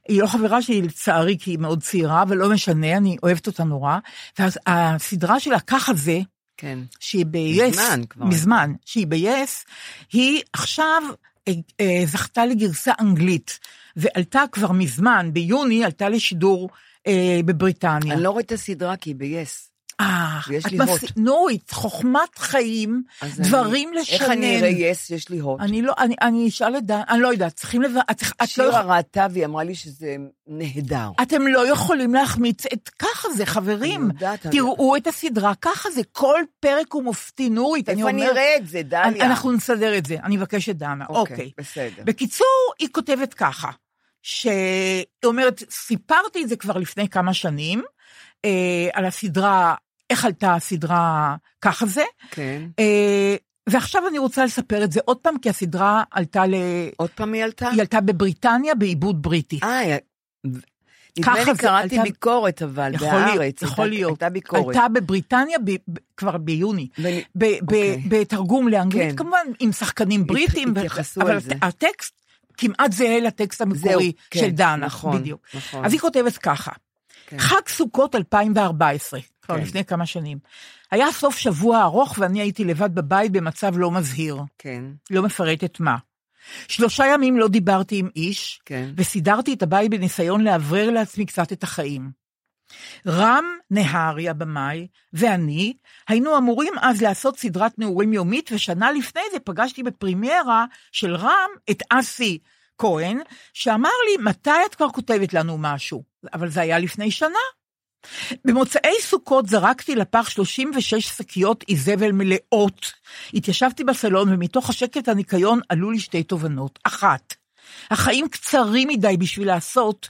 היא לא חברה שלי לצערי, כי היא מאוד צעירה, אבל לא משנה, אני אוהבת אותה נורא. והסדרה שלה, ככה זה, כן. שהיא ב-yes, מזמן כבר. מזמן, שהיא ב-yes, היא עכשיו אה, אה, זכתה לגרסה אנגלית, ועלתה כבר מזמן, ביוני עלתה לשידור אה, בבריטניה. אני לא רואה את הסדרה כי היא ב-yes. אה, את לי מפס- הוט. נורית, חוכמת חיים, אני- דברים לשנן. איך אני אראה yes? יש לי הוט. אני לא, אני, אני אשאל את דן, אני לא יודעת, צריכים לב... את, את, לא, שירה ראתה והיא אמרה לי שזה נהדר. אתם לא יכולים להחמיץ את ככה זה, חברים. אני יודעת, אני- תראו את הסדרה, ככה זה, כל פרק הוא מופתי, נורית, אני איפה אני. אראה את זה, דליה? אנחנו נסדר את זה, אני מבקשת דנה, אוקיי. בסדר. בקיצור, היא כותבת ככה, שהיא אומרת, סיפרתי את זה כבר לפני כמה שנים, אה, על הסדרה, איך עלתה הסדרה ככה זה, כן. אה, ועכשיו אני רוצה לספר את זה עוד פעם, כי הסדרה עלתה ל... עוד פעם היא עלתה? היא עלתה בבריטניה בעיבוד בריטי. אה, נדמה לי קראתי עלתה- ביקורת אבל, יכול. להיות, יכול הייתה- להיות. הייתה ביקורת. עלתה בבריטניה ב, ב, כבר ביוני, ב, ב, אוקיי. בתרגום לאנגלית כן. כמובן, עם שחקנים בריטים, התייחסו אבל. הטקסט כמעט זהה לטקסט המקורי כן, של דנה, נכון, בדיוק. נכון. אז היא כותבת ככה, כן. חג סוכות 2014, כבר כן. לפני כמה שנים. היה סוף שבוע ארוך ואני הייתי לבד בבית במצב לא מזהיר, כן. לא מפרטת מה. שלושה ימים לא דיברתי עם איש, כן. וסידרתי את הבית בניסיון לאוורר לעצמי קצת את החיים. רם נהרי, הבמאי, ואני, היינו אמורים אז לעשות סדרת נעורים יומית, ושנה לפני זה פגשתי בפרימיירה של רם את אסי כהן, שאמר לי, מתי את כבר כותבת לנו משהו? אבל זה היה לפני שנה. במוצאי סוכות זרקתי לפח 36 שקיות איזבל מלאות. התיישבתי בסלון ומתוך השקט הניקיון עלו לי שתי תובנות. אחת, החיים קצרים מדי בשביל לעשות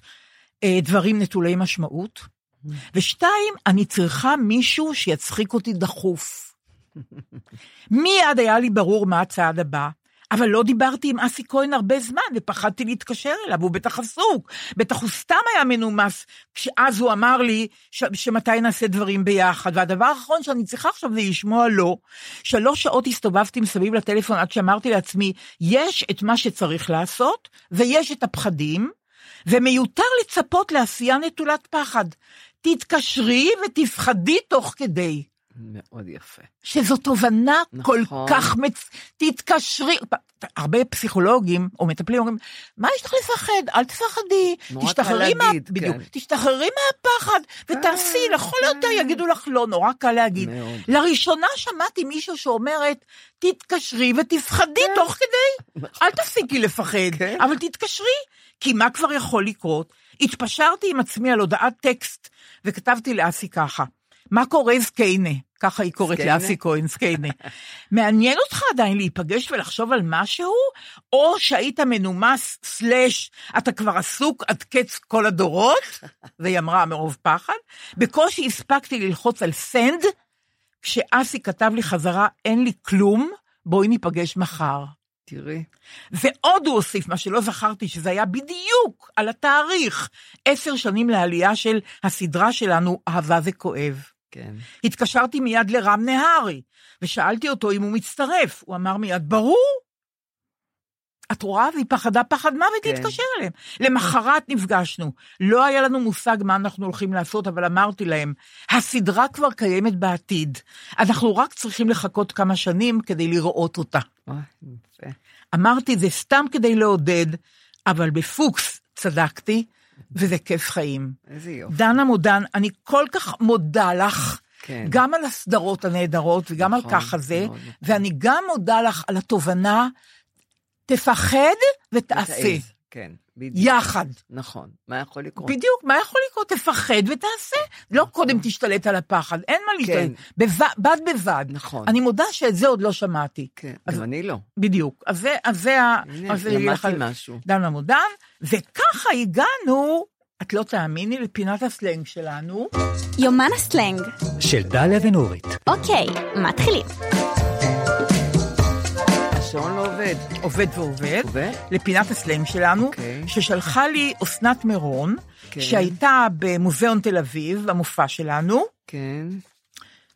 אה, דברים נטולי משמעות. ושתיים, אני צריכה מישהו שיצחיק אותי דחוף. מיד היה לי ברור מה הצעד הבא, אבל לא דיברתי עם אסי כהן הרבה זמן, ופחדתי להתקשר אליו, הוא בטח עסוק, בטח הוא סתם היה מנומס, כשאז הוא אמר לי ש- שמתי נעשה דברים ביחד. והדבר האחרון שאני צריכה עכשיו זה לשמוע לא. שלוש שעות הסתובבתי מסביב לטלפון עד שאמרתי לעצמי, יש את מה שצריך לעשות, ויש את הפחדים, ומיותר לצפות לעשייה נטולת פחד. תתקשרי ותפחדי תוך כדי. מאוד יפה. שזו תובנה נכון. כל כך מצ... תתקשרי, הרבה פסיכולוגים או מטפלים אומרים, מה יש לך לפחד? אל תפחדי, תשתחררי מה... להגיד, בדיוק, כן. תשתחררי מהפחד ותעשי, אה, לכל היותר כן. יגידו לך לא, נורא קל להגיד. מאוד. לראשונה שמעתי מישהו שאומרת, תתקשרי ותפחדי תוך כדי, אל תפסיקי לפחד, כן. אבל תתקשרי, כי מה כבר יכול לקרות? התפשרתי עם עצמי על הודעת טקסט, וכתבתי לאסי ככה, מה קורה זקיינה? ככה היא קוראת? לאסי כהן, זקיינה. מעניין אותך עדיין להיפגש ולחשוב על משהו, או שהיית מנומס, סלאש, אתה כבר עסוק עד קץ כל הדורות? והיא אמרה מרוב פחד. בקושי הספקתי ללחוץ על סנד, כשאסי כתב לי חזרה, אין לי כלום, בואי ניפגש מחר. תראי. ועוד הוא הוסיף, מה שלא זכרתי, שזה היה בדיוק על התאריך, עשר שנים לעלייה של הסדרה שלנו, אהבה זה כואב. כן. התקשרתי מיד לרם נהרי, ושאלתי אותו אם הוא מצטרף. הוא אמר מיד, ברור. את רואה? והיא פחדה פחד מוות כן. להתקשר אליהם. למחרת נפגשנו. לא היה לנו מושג מה אנחנו הולכים לעשות, אבל אמרתי להם, הסדרה כבר קיימת בעתיד. אנחנו רק צריכים לחכות כמה שנים כדי לראות אותה. אמרתי, זה סתם כדי לעודד, אבל בפוקס צדקתי, וזה כיף חיים. איזה יופי. דנה מודן, אני כל כך מודה לך, כן. גם על הסדרות הנהדרות וגם נכון, על ככה זה, נכון. ואני גם מודה לך על התובנה, תפחד ותעשה, ותעז. כן, בדיוק. יחד. נכון. מה יכול לקרות? בדיוק, מה יכול לקרות? תפחד ותעשה. לא קודם תשתלט על הפחד, אין מה להשתלט. כן. בב- בד בבד. נכון. אני מודה שאת זה עוד לא שמעתי. כן, אז- גם אני לא. בדיוק. אז זה, אז זה ה... הנה, אז למדתי משהו. דנה מודן, וככה הגענו, את לא תאמיני, לפינת הסלנג שלנו. יומן הסלנג. של דליה ונורית. אוקיי, מתחילים. השעון לא עובד. עובד ועובד, עובד? לפינת הסלנג שלנו, אוקיי. ששלחה לי אסנת מירון, כן. שהייתה במוזיאון תל אביב, במופע שלנו, כן.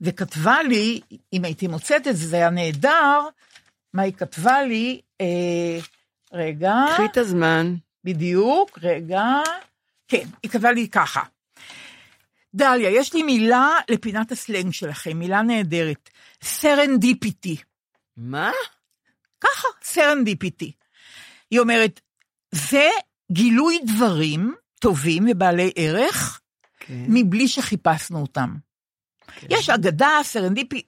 וכתבה לי, אם הייתי מוצאת את זה, זה היה נהדר, מה היא כתבה לי, אה, רגע, קחי את הזמן. בדיוק, רגע, כן, היא כתבה לי ככה. דליה, יש לי מילה לפינת הסלנג שלכם, מילה נהדרת, serendipity. מה? ככה, serendipity. היא אומרת, זה גילוי דברים טובים ובעלי ערך, כן. מבלי שחיפשנו אותם. כן. יש אגדה, סרנדיפי,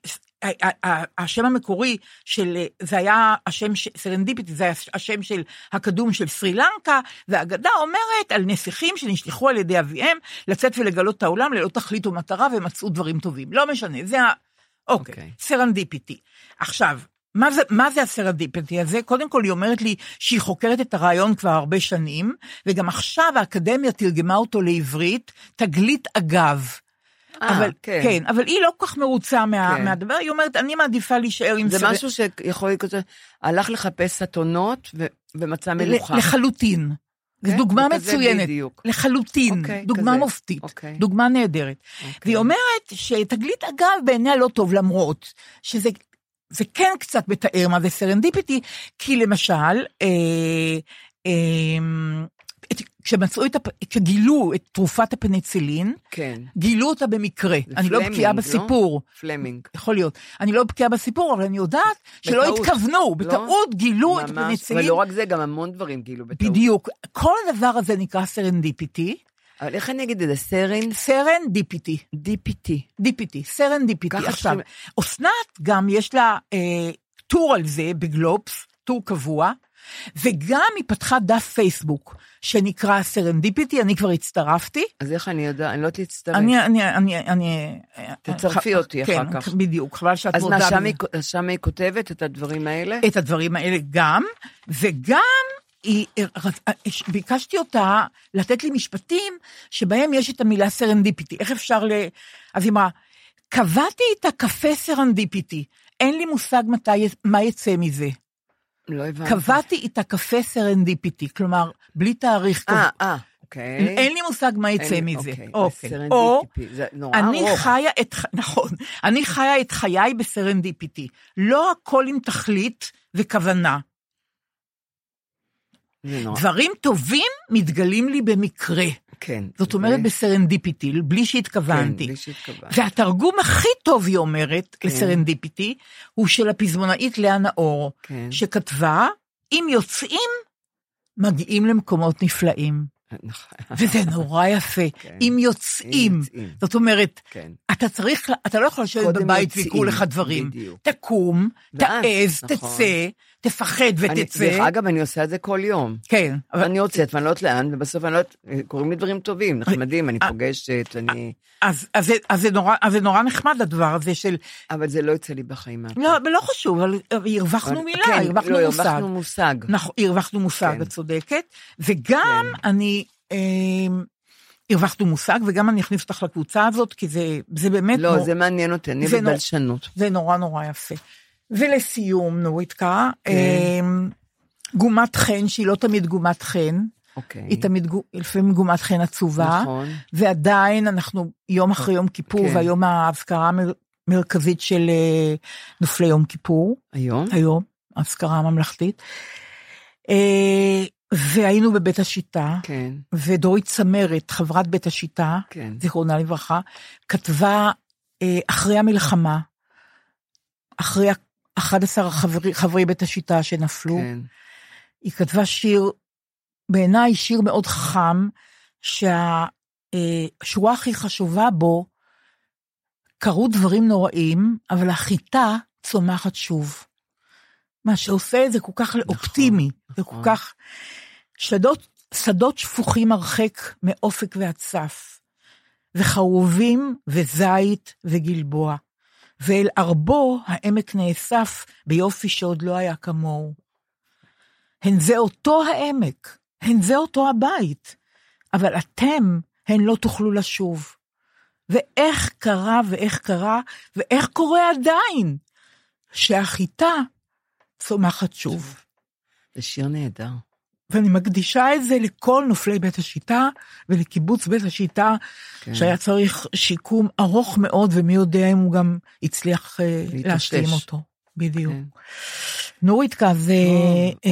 השם המקורי של, זה היה השם, serendipity, זה היה השם של הקדום של סרי לנקה, והאגדה אומרת על נסיכים שנשלחו על ידי אביהם לצאת ולגלות את העולם ללא תכלית ומטרה ומצאו דברים טובים. לא משנה, זה ה... אוקיי, אוקיי. serendipity. עכשיו, מה זה, מה זה ה serendipity הזה? קודם כל, היא אומרת לי שהיא חוקרת את הרעיון כבר הרבה שנים, וגם עכשיו האקדמיה תרגמה אותו לעברית, תגלית אגב. אה, אבל, כן. כן, אבל היא לא כל כך מרוצה מה, כן. מהדבר, היא אומרת, אני מעדיפה להישאר עם זה סר- משהו שיכול להיות הלך לחפש אתונות ו- ומצא מלוכה. לחלוטין. זו כן? דוגמה זה מצוינת. בדיוק. לחלוטין. אוקיי, דוגמה כזה. מופתית. אוקיי. דוגמה נהדרת. אוקיי. והיא אומרת שתגלית אגב בעיניה לא טוב, למרות שזה זה כן קצת מתאר מה זה serendipity, כי למשל, אה, אה, את, כשמצאו את, הפ- כשגילו את תרופת הפניצילין, כן. גילו אותה במקרה. זה אני לא פלמינג, בקיאה לא? בסיפור. פלמינג. יכול להיות. אני לא בקיאה בסיפור, אבל אני יודעת שלא בטעות. התכוונו, לא? בטעות גילו את ממש, הפניצילין. אבל לא רק זה, גם המון דברים כאילו בטעות. בדיוק. כל הדבר הזה נקרא serendipity. אבל איך אני אגיד את זה? seren serendipity. dipity. dipity, serendipity. ככה עכשיו, קוראים- אסנת גם יש לה אה, טור על זה בגלובס, טור קבוע, וגם היא פתחה דף פייסבוק שנקרא serendipity, אני כבר הצטרפתי. אז איך אני יודע? אני לא יודעת להצטרף. אני, אני, אני, אני... תצרפי ח- אותי אחר כן, כך. בדיוק, חבל שאת מודה אז שם היא כותבת את הדברים האלה? את הדברים האלה גם, וגם היא, ביקשתי אותה לתת לי משפטים שבהם יש את המילה serendipity. איך אפשר ל... אז היא אמרה, קבעתי את הקפה serendipity, אין לי מושג מתי, מה יצא מזה. לא הבנתי. קבעתי את הקפה serendipity, כלומר, בלי תאריך אה, כזה. אה, אוקיי. אין לי מושג מה יצא אין- מזה. אוקיי, אוקיי. ב serendipity. או, זה נורא אני ארוך. חיה את, נכון, אני חיה את חיי ב serendipity. לא הכל עם תכלית וכוונה. דברים טובים מתגלים לי במקרה. כן. זאת אומרת ו- ב serendipity, בלי כן, שהתכוונתי. בלי שהתכוונת. והתרגום הכי טוב, היא אומרת, כן. ל serendipity, הוא של הפזמונאית לאה נאור, כן. שכתבה, אם יוצאים, מגיעים למקומות נפלאים. נכון. וזה נורא יפה, כן. אם יוצאים. יוצאים. זאת אומרת, כן. אתה צריך, אתה לא יכול לשבת בבית ויקרו לך דברים. בדיוק. תקום, ואז, תעז, נכון. תצא, תפחד ותצא. דרך אגב, אני עושה את זה כל יום. כן, אבל אני יוצאת ואני לא יודעת לאן, ובסוף אני לא יודעת, קורים לי דברים טובים, נחמדים, אני אה, פוגשת, אני... אז, אז, אז, זה נורא, אז זה נורא נחמד הדבר הזה של, אבל זה לא יוצא לי בחיים. לא, לא חשוב, אבל אבל הרווחנו אבל- מילה, כן, הרווחנו לא, מושג. הרווחנו מושג. נכון, הרווחנו מושג, כן. את צודקת. וגם אני, אה, הרווחנו מושג, וגם אני אכניס אותך לקבוצה הזאת, כי זה, זה באמת לא, נור- זה מעניין אותי, אני בבלשנות. זה נורא נורא יפה. ולסיום, נוריתקה, כן. אה, גומת חן, שהיא לא תמיד גומת חן, אוקיי. היא תמיד, לפעמים גומת חן עצובה, נכון. ועדיין אנחנו יום אחרי יום כיפור, כן. והיום האזכרה המרכזית של אה, נופלי יום כיפור. היום? היום, אזכרה ממלכתית. אה, והיינו בבית השיטה, כן, ודורית צמרת, חברת בית השיטה, כן. זיכרונה לברכה, כתבה אה, אחרי המלחמה, אחרי 11 חברי, חברי בית השיטה שנפלו, כן. היא כתבה שיר, בעיניי שיר מאוד חכם, שהשורה הכי חשובה בו, קרו דברים נוראים, אבל החיטה צומחת שוב. מה שעושה את זה כל כך אופטימי, זה כל נכון. כך... שדות, שדות שפוכים הרחק מאופק ועצף, וחרובים וזית וגלבוע, ואל ארבו העמק נאסף ביופי שעוד לא היה כמוהו. הן זה אותו העמק, הן זה אותו הבית, אבל אתם, הן לא תוכלו לשוב. ואיך קרה ואיך קרה, ואיך קורה עדיין, שהחיטה צומחת שוב. זה שיר נהדר. ואני מקדישה את זה לכל נופלי בית השיטה ולקיבוץ בית השיטה, כן. שהיה צריך שיקום ארוך מאוד, ומי יודע אם הוא גם הצליח אה, להתאושש. להשלים אותו. בדיוק. כן. נורית, אז אה,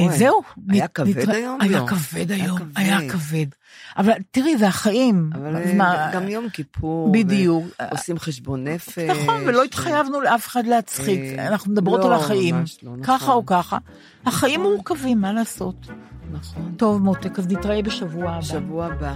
אוי, אה, זהו. היה נת- כבד נתרא- היום? היה לא. כבד היה היום, כבד. היה כבד. אבל תראי, זה החיים. אבל אז אה, מה- גם יום כיפור. בדיוק. עושים חשבון נפש. נכון, ולא התחייבנו לאף אחד להצחיק, אה, אנחנו מדברות לא, על החיים, לא, ככה נכון. או ככה. החיים מורכבים, מה לעשות? נכון. טוב, מותק, אז נתראה בשבוע הבא. שבוע הבא.